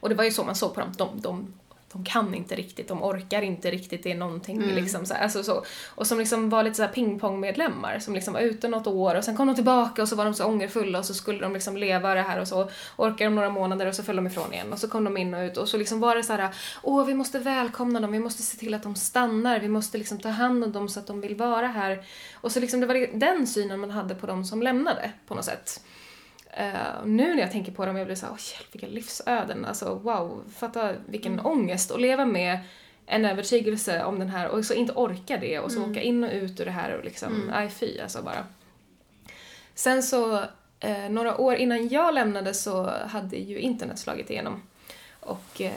Speaker 2: Och det var ju så man såg på dem, de, de de kan inte riktigt, de orkar inte riktigt, det är någonting mm. liksom så, alltså så. Och som liksom var lite så pingpongmedlemmar som liksom var ute något år och sen kom de tillbaka och så var de så ångerfulla och så skulle de liksom leva det här och så orkade de några månader och så föll de ifrån igen och så kom de in och ut och så liksom var det så här: åh vi måste välkomna dem, vi måste se till att de stannar, vi måste liksom ta hand om dem så att de vill vara här. Och så liksom det var den synen man hade på dem som lämnade på något sätt. Uh, nu när jag tänker på dem, jag blir såhär, åh hjälp vilka livsöden, alltså wow, fatta vilken mm. ångest att leva med en övertygelse om den här och så inte orka det och så mm. åka in och ut ur det här och liksom, mm. aj fy alltså bara. Sen så, eh, några år innan jag lämnade så hade ju internet slagit igenom. Och eh,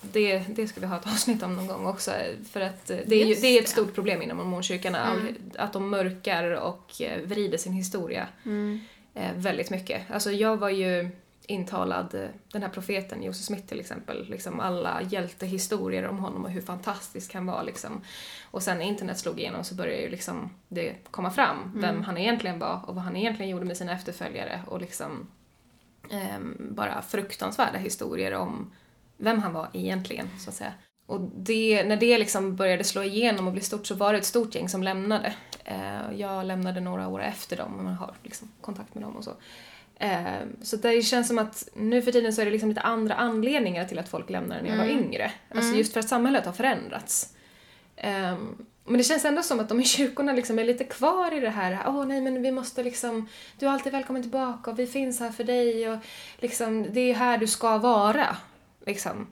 Speaker 2: det, det ska vi ha ett avsnitt om någon gång också för att eh, det är, ju, det är ett stort problem inom mormonkyrkan mm. att de mörkar och eh, vrider sin historia. Mm väldigt mycket. Alltså jag var ju intalad eh, den här profeten Josef Smith till exempel, liksom alla hjältehistorier om honom och hur fantastisk han var liksom. Och sen när internet slog igenom så började ju liksom det komma fram, mm. vem han egentligen var och vad han egentligen gjorde med sina efterföljare och liksom eh, bara fruktansvärda historier om vem han var egentligen, så att säga. Och det, när det liksom började slå igenom och bli stort så var det ett stort gäng som lämnade. Eh, jag lämnade några år efter dem och man har liksom kontakt med dem och så. Eh, så det känns som att nu för tiden så är det liksom lite andra anledningar till att folk lämnar när jag var mm. yngre. Alltså mm. just för att samhället har förändrats. Eh, men det känns ändå som att de i kyrkorna liksom är lite kvar i det här, åh oh, nej men vi måste liksom, du är alltid välkommen tillbaka och vi finns här för dig och liksom, det är här du ska vara. Liksom.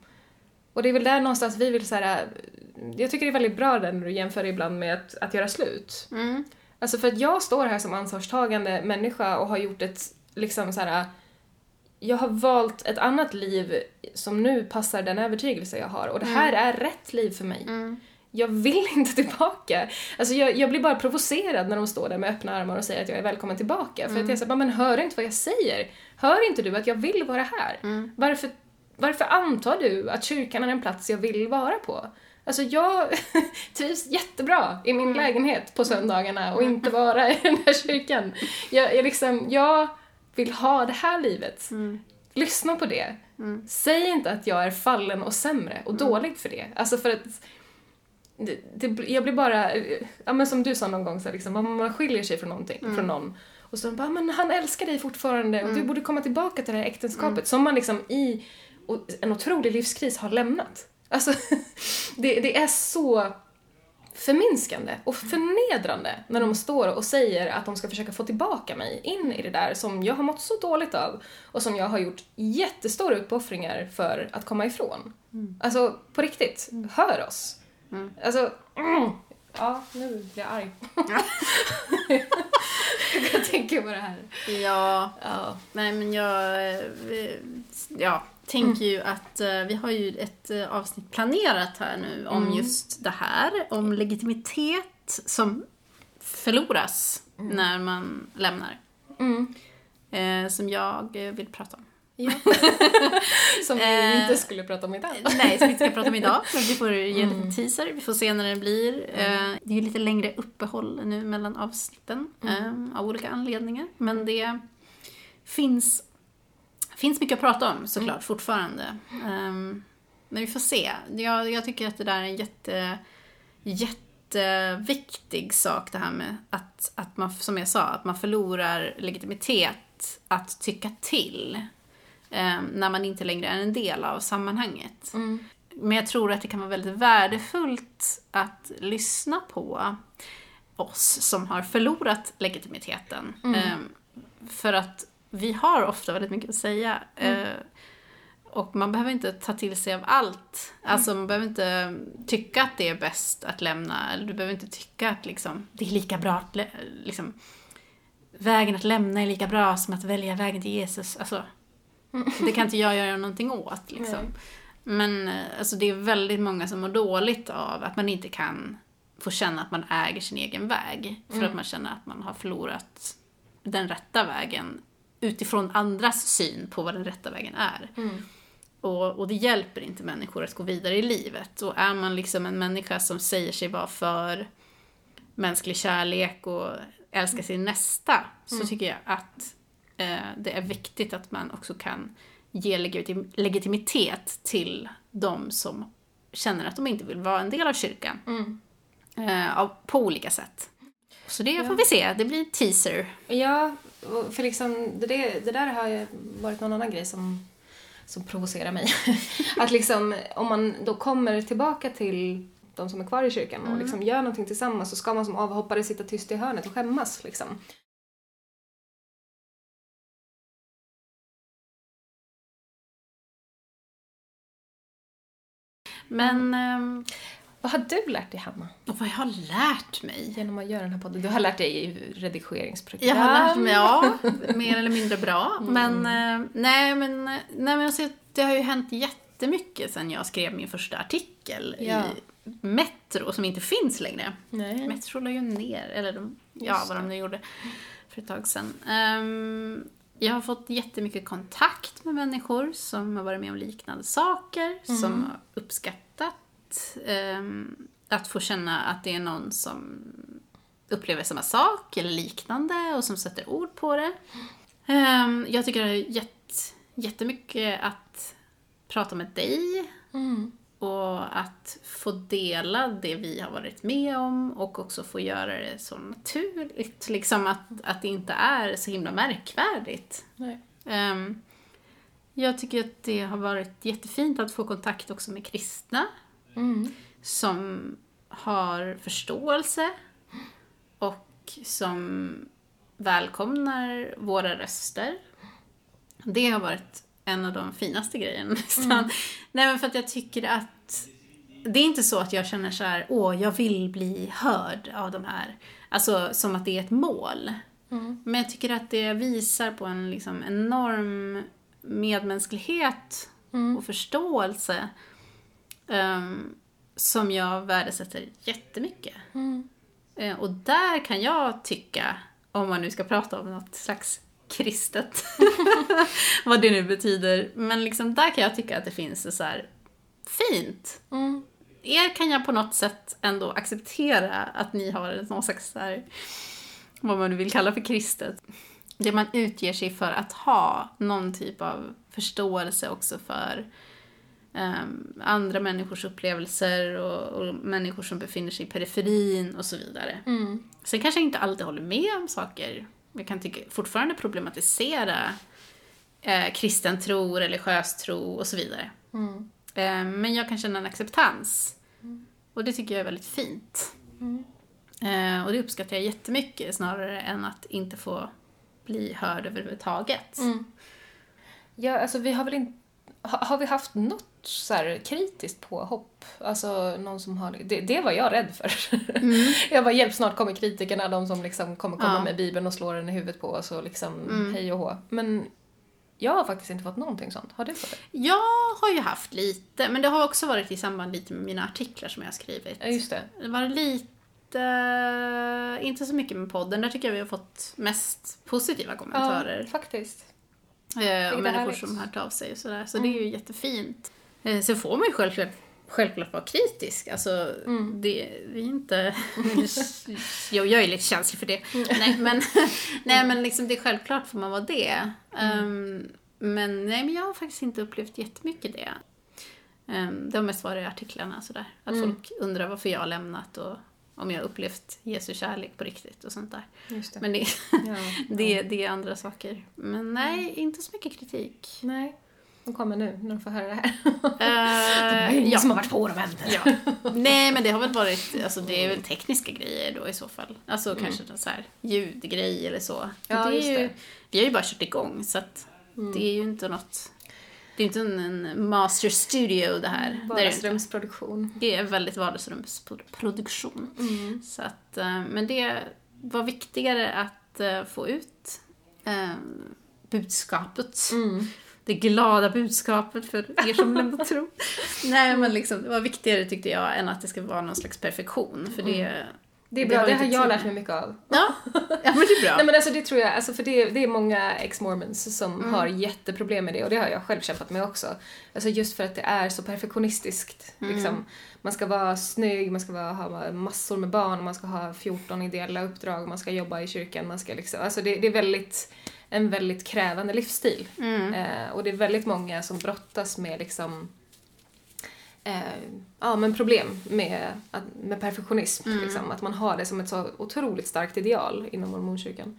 Speaker 2: Och det är väl där någonstans vi vill så här, jag tycker det är väldigt bra där när du jämför ibland med att, att göra slut. Mm. Alltså för att jag står här som ansvarstagande människa och har gjort ett, liksom så här, jag har valt ett annat liv som nu passar den övertygelse jag har och det här mm. är rätt liv för mig. Mm. Jag vill inte tillbaka. Alltså jag, jag, blir bara provocerad när de står där med öppna armar och säger att jag är välkommen tillbaka. För att mm. jag säger men hör inte vad jag säger? Hör inte du att jag vill vara här? Mm. Varför varför antar du att kyrkan är en plats jag vill vara på? Alltså jag trivs jättebra i min mm. lägenhet på söndagarna och inte vara i den här kyrkan. Jag, jag, liksom, jag vill ha det här livet. Mm. Lyssna på det. Mm. Säg inte att jag är fallen och sämre och mm. dålig för det. Alltså för att det, det, jag blir bara, ja men som du sa någon gång, så liksom, om man skiljer sig från någonting, mm. från någon och så bara, men han älskar dig fortfarande och du mm. borde komma tillbaka till det här äktenskapet som man liksom i en otrolig livskris har lämnat. Alltså, det, det är så förminskande och förnedrande när de står och säger att de ska försöka få tillbaka mig in i det där som jag har mått så dåligt av och som jag har gjort jättestora uppoffringar för att komma ifrån. Mm. Alltså, på riktigt, mm. hör oss. Mm. Alltså, mm. ja, nu blir jag arg. jag tänker på det här.
Speaker 1: Ja, ja. nej men jag, eh, ja, tänker ju att uh, vi har ju ett uh, avsnitt planerat här nu om mm. just det här, om legitimitet som förloras mm. när man lämnar. Mm. Uh, som jag vill prata om. Ja.
Speaker 2: som vi inte skulle prata om idag.
Speaker 1: nej, som vi inte ska prata om idag. Men vi får ge en mm. teaser, vi får se när det blir. Mm. det är ju lite längre uppehåll nu mellan avsnitten mm. av olika anledningar. Men det finns finns mycket att prata om såklart mm. fortfarande. Um, men vi får se. Jag, jag, tycker att det där är en jätte, jätteviktig sak det här med att, att man, som jag sa, att man förlorar legitimitet att tycka till. Um, när man inte längre är en del av sammanhanget. Mm. Men jag tror att det kan vara väldigt värdefullt att lyssna på oss som har förlorat legitimiteten. Mm. Um, för att vi har ofta väldigt mycket att säga. Mm. Eh, och man behöver inte ta till sig av allt. Alltså man behöver inte tycka att det är bäst att lämna, eller du behöver inte tycka att liksom, det är lika bra att liksom, vägen att lämna är lika bra som att välja vägen till Jesus. Alltså, det kan inte jag göra någonting åt. Liksom. Men eh, alltså, det är väldigt många som mår dåligt av att man inte kan få känna att man äger sin egen väg. För mm. att man känner att man har förlorat den rätta vägen utifrån andras syn på vad den rätta vägen är. Mm. Och, och, det hjälper inte människor att gå vidare i livet. Och är man liksom en människa som säger sig vara för mänsklig kärlek och älska sin nästa så tycker jag att eh, det är viktigt att man också kan ge legitim- legitimitet till de som känner att de inte vill vara en del av kyrkan.
Speaker 2: Mm.
Speaker 1: Eh, av, på olika sätt. Så det får vi se, det blir en teaser.
Speaker 2: Ja, för liksom, det, det, där har varit någon annan grej som, som provocerar mig. att liksom, om man då kommer tillbaka till de som är kvar i kyrkan och liksom gör någonting tillsammans så ska man som avhoppare sitta tyst i hörnet och skämmas. Liksom.
Speaker 1: Men ehm,
Speaker 2: Vad har du lärt dig, Hanna,
Speaker 1: vad jag har lärt mig?
Speaker 2: genom att göra den här podden? Du har lärt dig redigeringsprogram.
Speaker 1: Jag har lärt mig, ja, mer eller mindre bra. Men, eh, nej men, nej men alltså, det har ju hänt jättemycket sen jag skrev min första artikel
Speaker 2: Ja.
Speaker 1: i Metro, som inte finns längre.
Speaker 2: Nej.
Speaker 1: Metro la ju ner, eller de, ja, vad de nu gjorde för ett tag sedan. Ehm, jag har fått jättemycket kontakt med människor som har varit med om liknande saker, som har uppskattat ehm, att få känna att det är någon som upplever samma sak eller liknande och som sätter ord på det. Ehm, jag tycker det har gett jättemycket att prata med dig
Speaker 2: Mm.
Speaker 1: och att få dela det vi har varit med om och också få göra det så naturligt. Liksom att, att det inte är så himla märkvärdigt. Ehm, jag tycker att det har varit jättefint att få kontakt också med kristna
Speaker 2: Mm.
Speaker 1: som har förståelse och som välkomnar våra röster. Det har varit en av de finaste grejerna nästan. Nej men för att jag tycker att det är inte så att jag känner så här, åh jag vill bli hörd av de här. Alltså som att det är ett mål.
Speaker 2: Mm.
Speaker 1: Men jag tycker att det visar på en liksom enorm medmänsklighet
Speaker 2: Mm.
Speaker 1: och förståelse ehm, som jag värdesätter jättemycket.
Speaker 2: Mm.
Speaker 1: Eh, och där kan jag tycka, om man nu ska prata om något slags kristet, vad det nu betyder, men liksom där kan jag tycka att det finns så här fint.
Speaker 2: Mm.
Speaker 1: Er kan jag på något sätt ändå acceptera att ni har någon slags så här, vad man nu vill kalla för kristet. Det man utger sig för att ha någon typ av förståelse också för ehm, andra människors upplevelser och, och människor som befinner sig i periferin och så vidare.
Speaker 2: Mm.
Speaker 1: Sen kanske jag inte alltid håller med om saker. Jag kan tycka, fortfarande problematisera eh, kristen tro, religiös tro och så vidare.
Speaker 2: Mm.
Speaker 1: Eh, men jag kan känna en acceptans. Och det tycker jag är väldigt fint.
Speaker 2: Mm.
Speaker 1: Eh, och det uppskattar jag jättemycket snarare än att inte få bli hörd överhuvudtaget.
Speaker 2: Mm. Ja, alltså vi har väl inte... Har, har vi haft något så här kritiskt påhopp? Alltså någon som har... Det, det var jag rädd för. jag bara, hjälp snart kommer kritikerna, de som liksom kommer komma
Speaker 1: Ja.
Speaker 2: med bibeln och slå den i huvudet på oss och liksom
Speaker 1: Mm.
Speaker 2: hej och hå. Men jag har faktiskt inte fått någonting sånt. Har du fått det?
Speaker 1: Jag har ju haft lite, men det har också varit i samband lite med mina artiklar som jag har skrivit.
Speaker 2: Ja, just det.
Speaker 1: Det var lite, inte så mycket med podden, där tycker jag vi har fått mest positiva kommentarer.
Speaker 2: Ja, faktiskt.
Speaker 1: Eh, och människor som har hört av sig och sådär. Så
Speaker 2: Mm.
Speaker 1: det är ju jättefint. Eh, sen får man ju självklart, självklart vara kritisk. Alltså,
Speaker 2: Mm.
Speaker 1: det, vi är inte... jo, jag är lite känslig för det.
Speaker 2: Mm.
Speaker 1: Nej, men, nej, men liksom, det är självklart får man vara det.
Speaker 2: Mm.
Speaker 1: Ehm, men, nej, men jag har faktiskt inte upplevt jättemycket det. Um, det har mest varit i artiklarna sådär. Att
Speaker 2: Mm.
Speaker 1: folk undrar varför jag har lämnat och om jag har upplevt Jesu kärlek på riktigt och sånt där.
Speaker 2: Det.
Speaker 1: Men det,
Speaker 2: ja.
Speaker 1: det, det är andra saker. Men nej, inte så mycket kritik.
Speaker 2: Nej. De kommer nu när de får höra det här.
Speaker 1: Eh,
Speaker 2: det är ingen
Speaker 1: ja.
Speaker 2: som har varit på dem än.
Speaker 1: ja. Nej, men det har väl varit, alltså det är väl tekniska grejer då i så fall. Alltså
Speaker 2: Mm.
Speaker 1: kanske någon så här ljudgrej eller så.
Speaker 2: Ja,
Speaker 1: det är
Speaker 2: just
Speaker 1: ju,
Speaker 2: det. Mm.
Speaker 1: Vi har ju bara kört igång så att det är ju inte något, det är inte en, en master studio det här.
Speaker 2: Vardagsrumsproduktion.
Speaker 1: Det är väldigt vardagsrumsproduktion.
Speaker 2: Mm.
Speaker 1: Så att, eh, men det var viktigare att eh, få ut eh, budskapet.
Speaker 2: Mm.
Speaker 1: Det glada budskapet för er som lämnar tro. Nej men liksom, det var viktigare tyckte jag än att det ska vara någon slags perfektion. För det,
Speaker 2: Det är bra,
Speaker 1: har
Speaker 2: det,
Speaker 1: vi
Speaker 2: har
Speaker 1: inte
Speaker 2: jag
Speaker 1: tid
Speaker 2: lärt mig mycket av.
Speaker 1: Ja, ja men det är bra.
Speaker 2: Nej men alltså det tror jag, alltså för det, det är många ex-mormons som
Speaker 1: Mm.
Speaker 2: har jätteproblem med det och det har jag själv kämpat med också. Alltså just för att det är så perfektionistiskt.
Speaker 1: Mm.
Speaker 2: Liksom. Man ska vara snygg, man ska vara, ha massor med barn, man ska ha 14 ideella uppdrag, man ska jobba i kyrkan, man ska liksom, alltså det, det är väldigt, en väldigt krävande livsstil.
Speaker 1: Mm.
Speaker 2: Eh, och det är väldigt många som brottas med liksom eh, ja, men problem med, med perfektionism.
Speaker 1: Mm.
Speaker 2: Liksom, att man har det som ett så otroligt starkt ideal inom mormonkyrkan. Eh,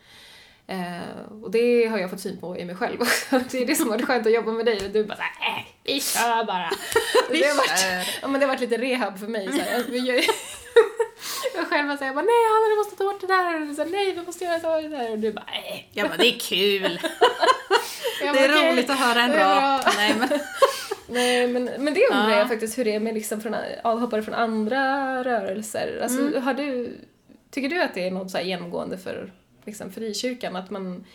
Speaker 2: och det har jag fått syn på i mig själv också. Det är det som har varit skönt att jobba med dig och du bara såhär, äh, vi kör bara.
Speaker 1: Vi
Speaker 2: det, har varit, ja, men det har varit lite rehab för mig. Så här. Jag, jag, jag själv bara säger bara, nej Hanna du måste ta bort det där. Och så, här, nej vi måste göra så där. Och du bara, äh.
Speaker 1: Jag bara, det är kul.
Speaker 2: Jag
Speaker 1: Det är
Speaker 2: bara, "Okej,
Speaker 1: roligt att höra en rap.
Speaker 2: bra."
Speaker 1: Nej, men,
Speaker 2: Nej, men, men det undrar
Speaker 1: Ja.
Speaker 2: jag faktiskt hur det är med liksom från, avhoppare från andra rörelser. Alltså,
Speaker 1: Mm.
Speaker 2: har du, tycker du att det är något så här genomgående för liksom, frikyrkan? Att man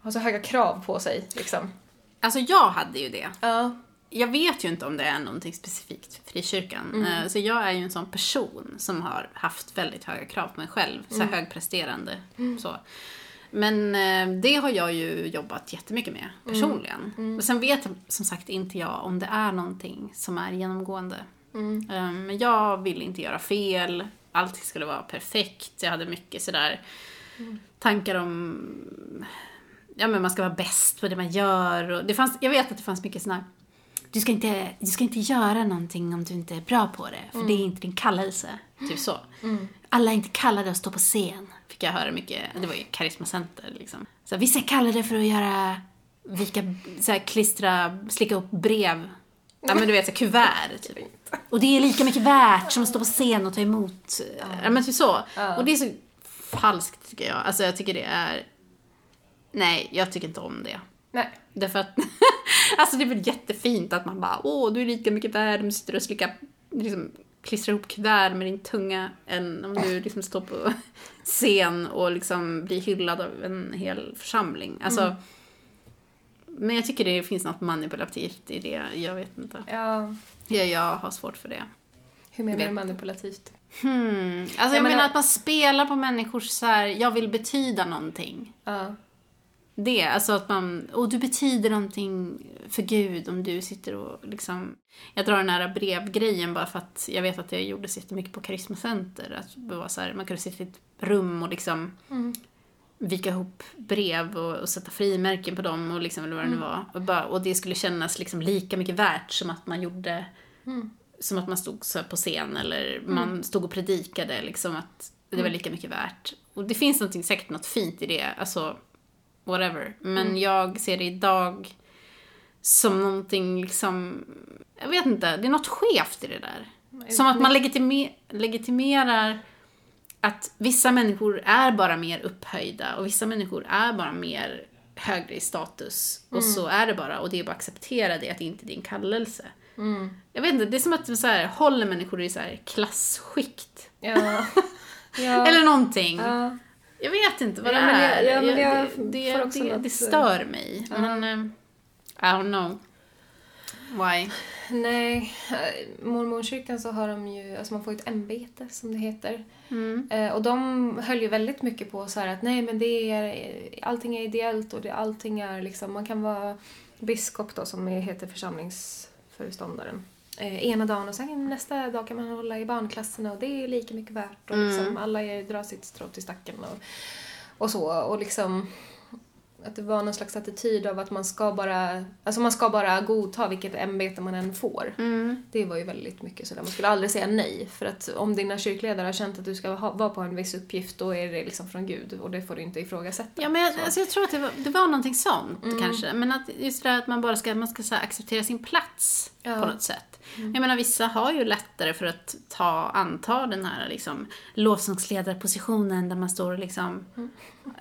Speaker 2: har så höga krav på sig? Liksom?
Speaker 1: alltså jag hade ju det.
Speaker 2: Ja.
Speaker 1: Jag vet ju inte om det är någonting specifikt för frikyrkan. Eh, Så jag är ju en sån person som har haft väldigt höga krav på mig själv. Så här högpresterande. Så. Men eh, det har jag ju jobbat jättemycket med personligen. Men sen vet som sagt inte jag om det är någonting som är genomgående. Eh, Men jag vill inte göra fel. Allting skulle vara perfekt. Jag hade mycket sådär tankar om ja, men man ska vara bäst på det man gör. Och det fanns, jag vet att det fanns mycket sådana du ska, inte, du ska inte göra någonting om du inte är bra på det, för det är inte din kallelse. Typ så. Alla är inte kallade att stå på scen, fick jag höra mycket. Det var ju karismacenter liksom. Så vissa är kallade för att göra, vika, så här, klistra, slicka upp brev. Ja men du vet, så här, kuvert. Typ. Och det är lika mycket värt som att stå på scen och ta emot. Ja men typ så. Och det är så falskt tycker jag. Alltså jag tycker det är... Nej, jag tycker inte om det.
Speaker 2: Nej.
Speaker 1: Därför att, alltså det är väl jättefint att man bara, åh, du är lika mycket värd om du sitter och slickar, liksom, klistrar ihop kuvert med din tunga än om du liksom står på scen och liksom blir hyllad av en hel församling. Alltså, men jag tycker det finns något manipulativt i det, jag vet inte.
Speaker 2: Ja.
Speaker 1: Jag, jag har svårt för det.
Speaker 2: Hur menar du manipulativt?
Speaker 1: Hmm. Alltså jag,
Speaker 2: Jag
Speaker 1: menar,
Speaker 2: menar-
Speaker 1: att man spelar på människors så här, jag vill betyda någonting.
Speaker 2: Ja.
Speaker 1: Det, alltså att man, och du betyder någonting för Gud om du sitter och liksom... Jag drar den här brevgrejen bara för att jag vet att det gjordes jättemycket på Karismacenter. Att det var så här, man kunde sitta i ett rum och liksom vika ihop brev och, och sätta frimärken på dem och liksom, eller vad det nu var. Och, bara, och det skulle kännas liksom lika mycket värt som att man gjorde som att man stod så på scen eller man stod och predikade liksom att det var lika mycket värt. Och det finns någonting, säkert något fint i det, alltså whatever. Men jag ser det idag som någonting liksom, jag vet inte, det är något skevt i det där. Som att man legitime- legitimerar att vissa människor är bara mer upphöjda och vissa människor är bara mer högre i status. Och så är det bara och det är bara att acceptera det, att det inte är din kallelse. Jag vet inte, det är som att så här, håller människor i så här klasskikt.
Speaker 2: Ja. ja.
Speaker 1: Eller någonting.
Speaker 2: ja.
Speaker 1: Jag vet inte vad
Speaker 2: Ja,
Speaker 1: det
Speaker 2: jag-
Speaker 1: är.
Speaker 2: ja, men jag
Speaker 1: det, det, det, det
Speaker 2: eh,
Speaker 1: stör mig. Men, eh, I don't know. Why?
Speaker 2: Nej, eh, mormonkyrkan så har de ju, alltså man får ett ämbete som det heter.
Speaker 1: Mm.
Speaker 2: Eh, och de höll ju väldigt mycket på så att nej men det är, allting är ideellt och det, allting är liksom, man kan vara biskop då som heter församlingsföreståndaren. Eh, ena dagen och sen nästa dag kan man hålla i barnklasserna och det är lika mycket värt och liksom
Speaker 1: Mm.
Speaker 2: alla är, drar sitt strå till stacken och, och så och liksom att det var någon slags attityd av att man ska bara, alltså man ska bara godta vilket ämbete man än får.
Speaker 1: Mm.
Speaker 2: Det var ju väldigt mycket sådär, man skulle aldrig säga nej. För att om dina kyrkledare har känt att du ska ha, vara på en viss uppgift, då är det liksom från Gud och det får du inte ifrågasätta.
Speaker 1: Ja, men jag,
Speaker 2: Så.
Speaker 1: alltså, jag tror att det var, det var någonting sånt
Speaker 2: Mm.
Speaker 1: kanske. Men att just det där att man bara ska, man ska så acceptera sin plats
Speaker 2: Ja.
Speaker 1: på något sätt. Jag menar vissa har ju lättare för att ta, anta den här liksom lovsångsledarpositionen där man står och liksom...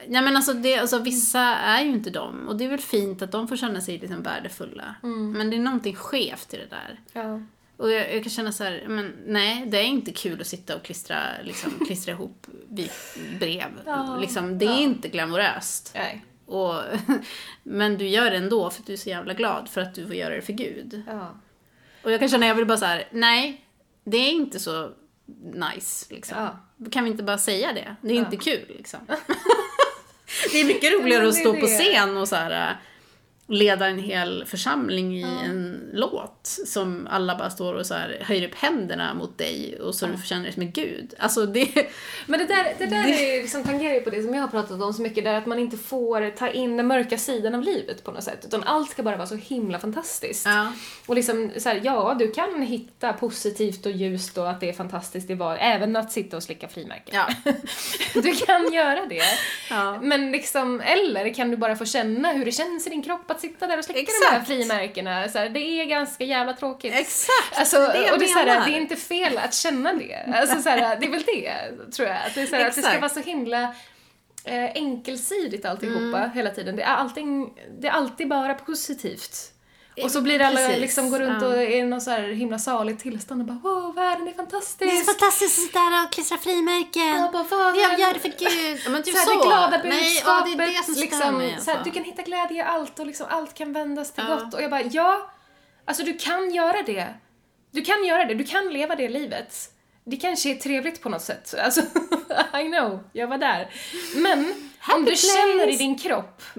Speaker 1: Nej men alltså, det, alltså vissa är ju inte dem och det är väl fint att de får känna sig liksom värdefulla. Men det är någonting skevt i det där.
Speaker 2: Ja.
Speaker 1: Och jag, jag kan känna så här, men nej, det är inte kul att sitta och klistra, liksom, klistra ihop brev.
Speaker 2: Ja,
Speaker 1: Liksom, det är
Speaker 2: ja.
Speaker 1: inte glamoröst.
Speaker 2: Nej.
Speaker 1: Och, men du gör det ändå för att du är så jävla glad för att du får göra det för Gud.
Speaker 2: Ja.
Speaker 1: Och jag kan känna, jag vill bara så här, nej, det är inte så nice liksom.
Speaker 2: Ja.
Speaker 1: kan vi inte bara säga det? Det är inte kul liksom. det är mycket roligare att
Speaker 2: det
Speaker 1: stå på
Speaker 2: det.
Speaker 1: scen och så här äh, leda en hel församling i en låt som alla bara står och så här höjer upp händerna mot dig och så du känner dig en gud. Alltså det...
Speaker 2: Men det där, det där är liksom tangerar ju på det som jag har pratat om så mycket, där att man inte får ta in den mörka sidan av livet på något sätt. Utan allt ska bara vara så himla fantastiskt.
Speaker 1: Ja.
Speaker 2: Och liksom så här, ja, du kan hitta positivt och ljust och att det är fantastiskt i var, även att sitta och slicka frimärken.
Speaker 1: Ja.
Speaker 2: Du kan göra det.
Speaker 1: Ja.
Speaker 2: Men liksom, eller kan du bara få känna hur det känns i din kropp att sitta där och slicka de här
Speaker 1: Exakt.
Speaker 2: frimärkena. Så här, det är ganska jävla tråkigt.
Speaker 1: Exakt!
Speaker 2: Alltså,
Speaker 1: det
Speaker 2: och det är, så här, det är inte fel att känna det. Alltså, så här, det är väl det, tror jag. Att det, är så här, att det ska
Speaker 1: Exakt.
Speaker 2: vara så himla eh, enkelsidigt alltihopa
Speaker 1: Mm.
Speaker 2: hela tiden. Det är, allting, det är alltid bara positivt. Och så blir det alla
Speaker 1: Precis,
Speaker 2: liksom går runt
Speaker 1: ja.
Speaker 2: och är i någon så här himla saligt tillstånd och bara wow, världen är fantastisk.
Speaker 1: fantastiskt att sitta här och klistra frimärken.
Speaker 2: Jag bara, vad
Speaker 1: Jag
Speaker 2: är-
Speaker 1: gör det för Gud. Ja, men typ
Speaker 2: så här,
Speaker 1: så.
Speaker 2: det glada
Speaker 1: Nej,
Speaker 2: budskapet,
Speaker 1: ja, det är det som
Speaker 2: liksom,
Speaker 1: mig,
Speaker 2: så här,
Speaker 1: alltså.
Speaker 2: du kan hitta glädje i allt och liksom allt kan vändas till
Speaker 1: Ja.
Speaker 2: gott. Och jag bara, ja, alltså du kan göra det. Du kan göra det, du kan leva det livet. Det kanske är trevligt på något sätt. Alltså, I know, jag var där. Men om du
Speaker 1: place.
Speaker 2: känner i din kropp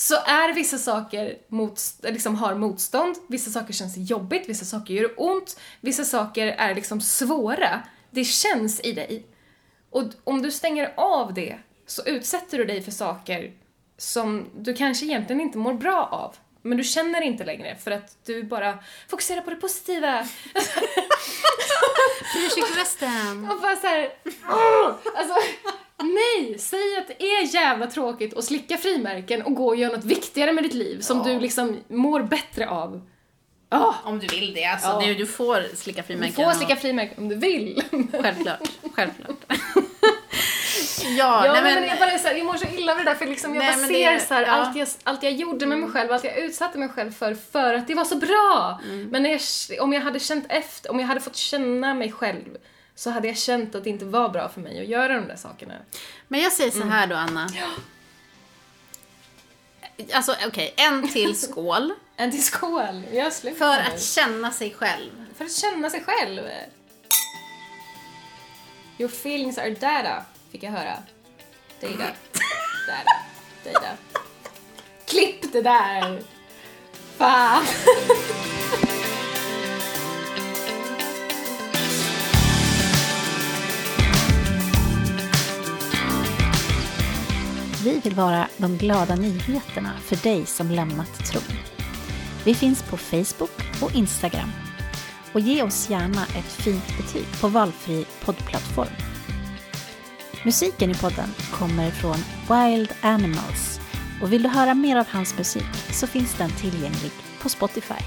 Speaker 2: så är vissa saker mot, liksom har motstånd, vissa saker känns jobbigt, vissa saker gör ont, vissa saker är liksom svåra. Det känns i dig. Och om du stänger av det så utsätter du dig för saker som du kanske egentligen inte mår bra av. Men du känner inte längre för att du bara fokuserar på det positiva.
Speaker 1: Frikyrkovästen.
Speaker 2: Och bara såhär... åh! Alltså, nej! Säg att det är jävla tråkigt att slicka frimärken och gå och göra något viktigare med ditt liv som du liksom mår bättre av. Ah,
Speaker 1: Om du vill det. Alltså,
Speaker 2: Ja.
Speaker 1: du, du får slicka
Speaker 2: du
Speaker 1: frimärken.
Speaker 2: får
Speaker 1: och-
Speaker 2: slicka frimärken om du vill.
Speaker 1: Självklart. Självklart. ja,
Speaker 2: Ja, men,
Speaker 1: men...
Speaker 2: jag, bara, så här, jag mår så illa av det där för liksom jag
Speaker 1: Nej,
Speaker 2: bara ser
Speaker 1: det-
Speaker 2: så här,
Speaker 1: ja.
Speaker 2: allt, jag, allt jag gjorde med mig själv, allt jag utsatte mig själv för, för att det var så bra.
Speaker 1: Mm.
Speaker 2: Men jag, om jag hade känt efter, om jag hade fått känna mig själv så hade jag känt att det inte var bra för mig att göra de där sakerna.
Speaker 1: Men jag säger så
Speaker 2: Mm.
Speaker 1: här då, Anna. Alltså, okej. en till skål.
Speaker 2: En till skål, vi har slut
Speaker 1: För
Speaker 2: nu.
Speaker 1: att känna sig själv.
Speaker 2: För att känna sig själv. Your feelings are data, fick jag höra. Data. Data. Data. Klipp det där! Fan!
Speaker 3: Vi vill vara de glada nyheterna för dig som lämnat tron. Vi finns på Facebook och Instagram. Och ge oss gärna ett fint betyg på valfri poddplattform. Musiken i podden kommer från Wild Animals och vill du höra mer av hans musik så finns den tillgänglig på Spotify.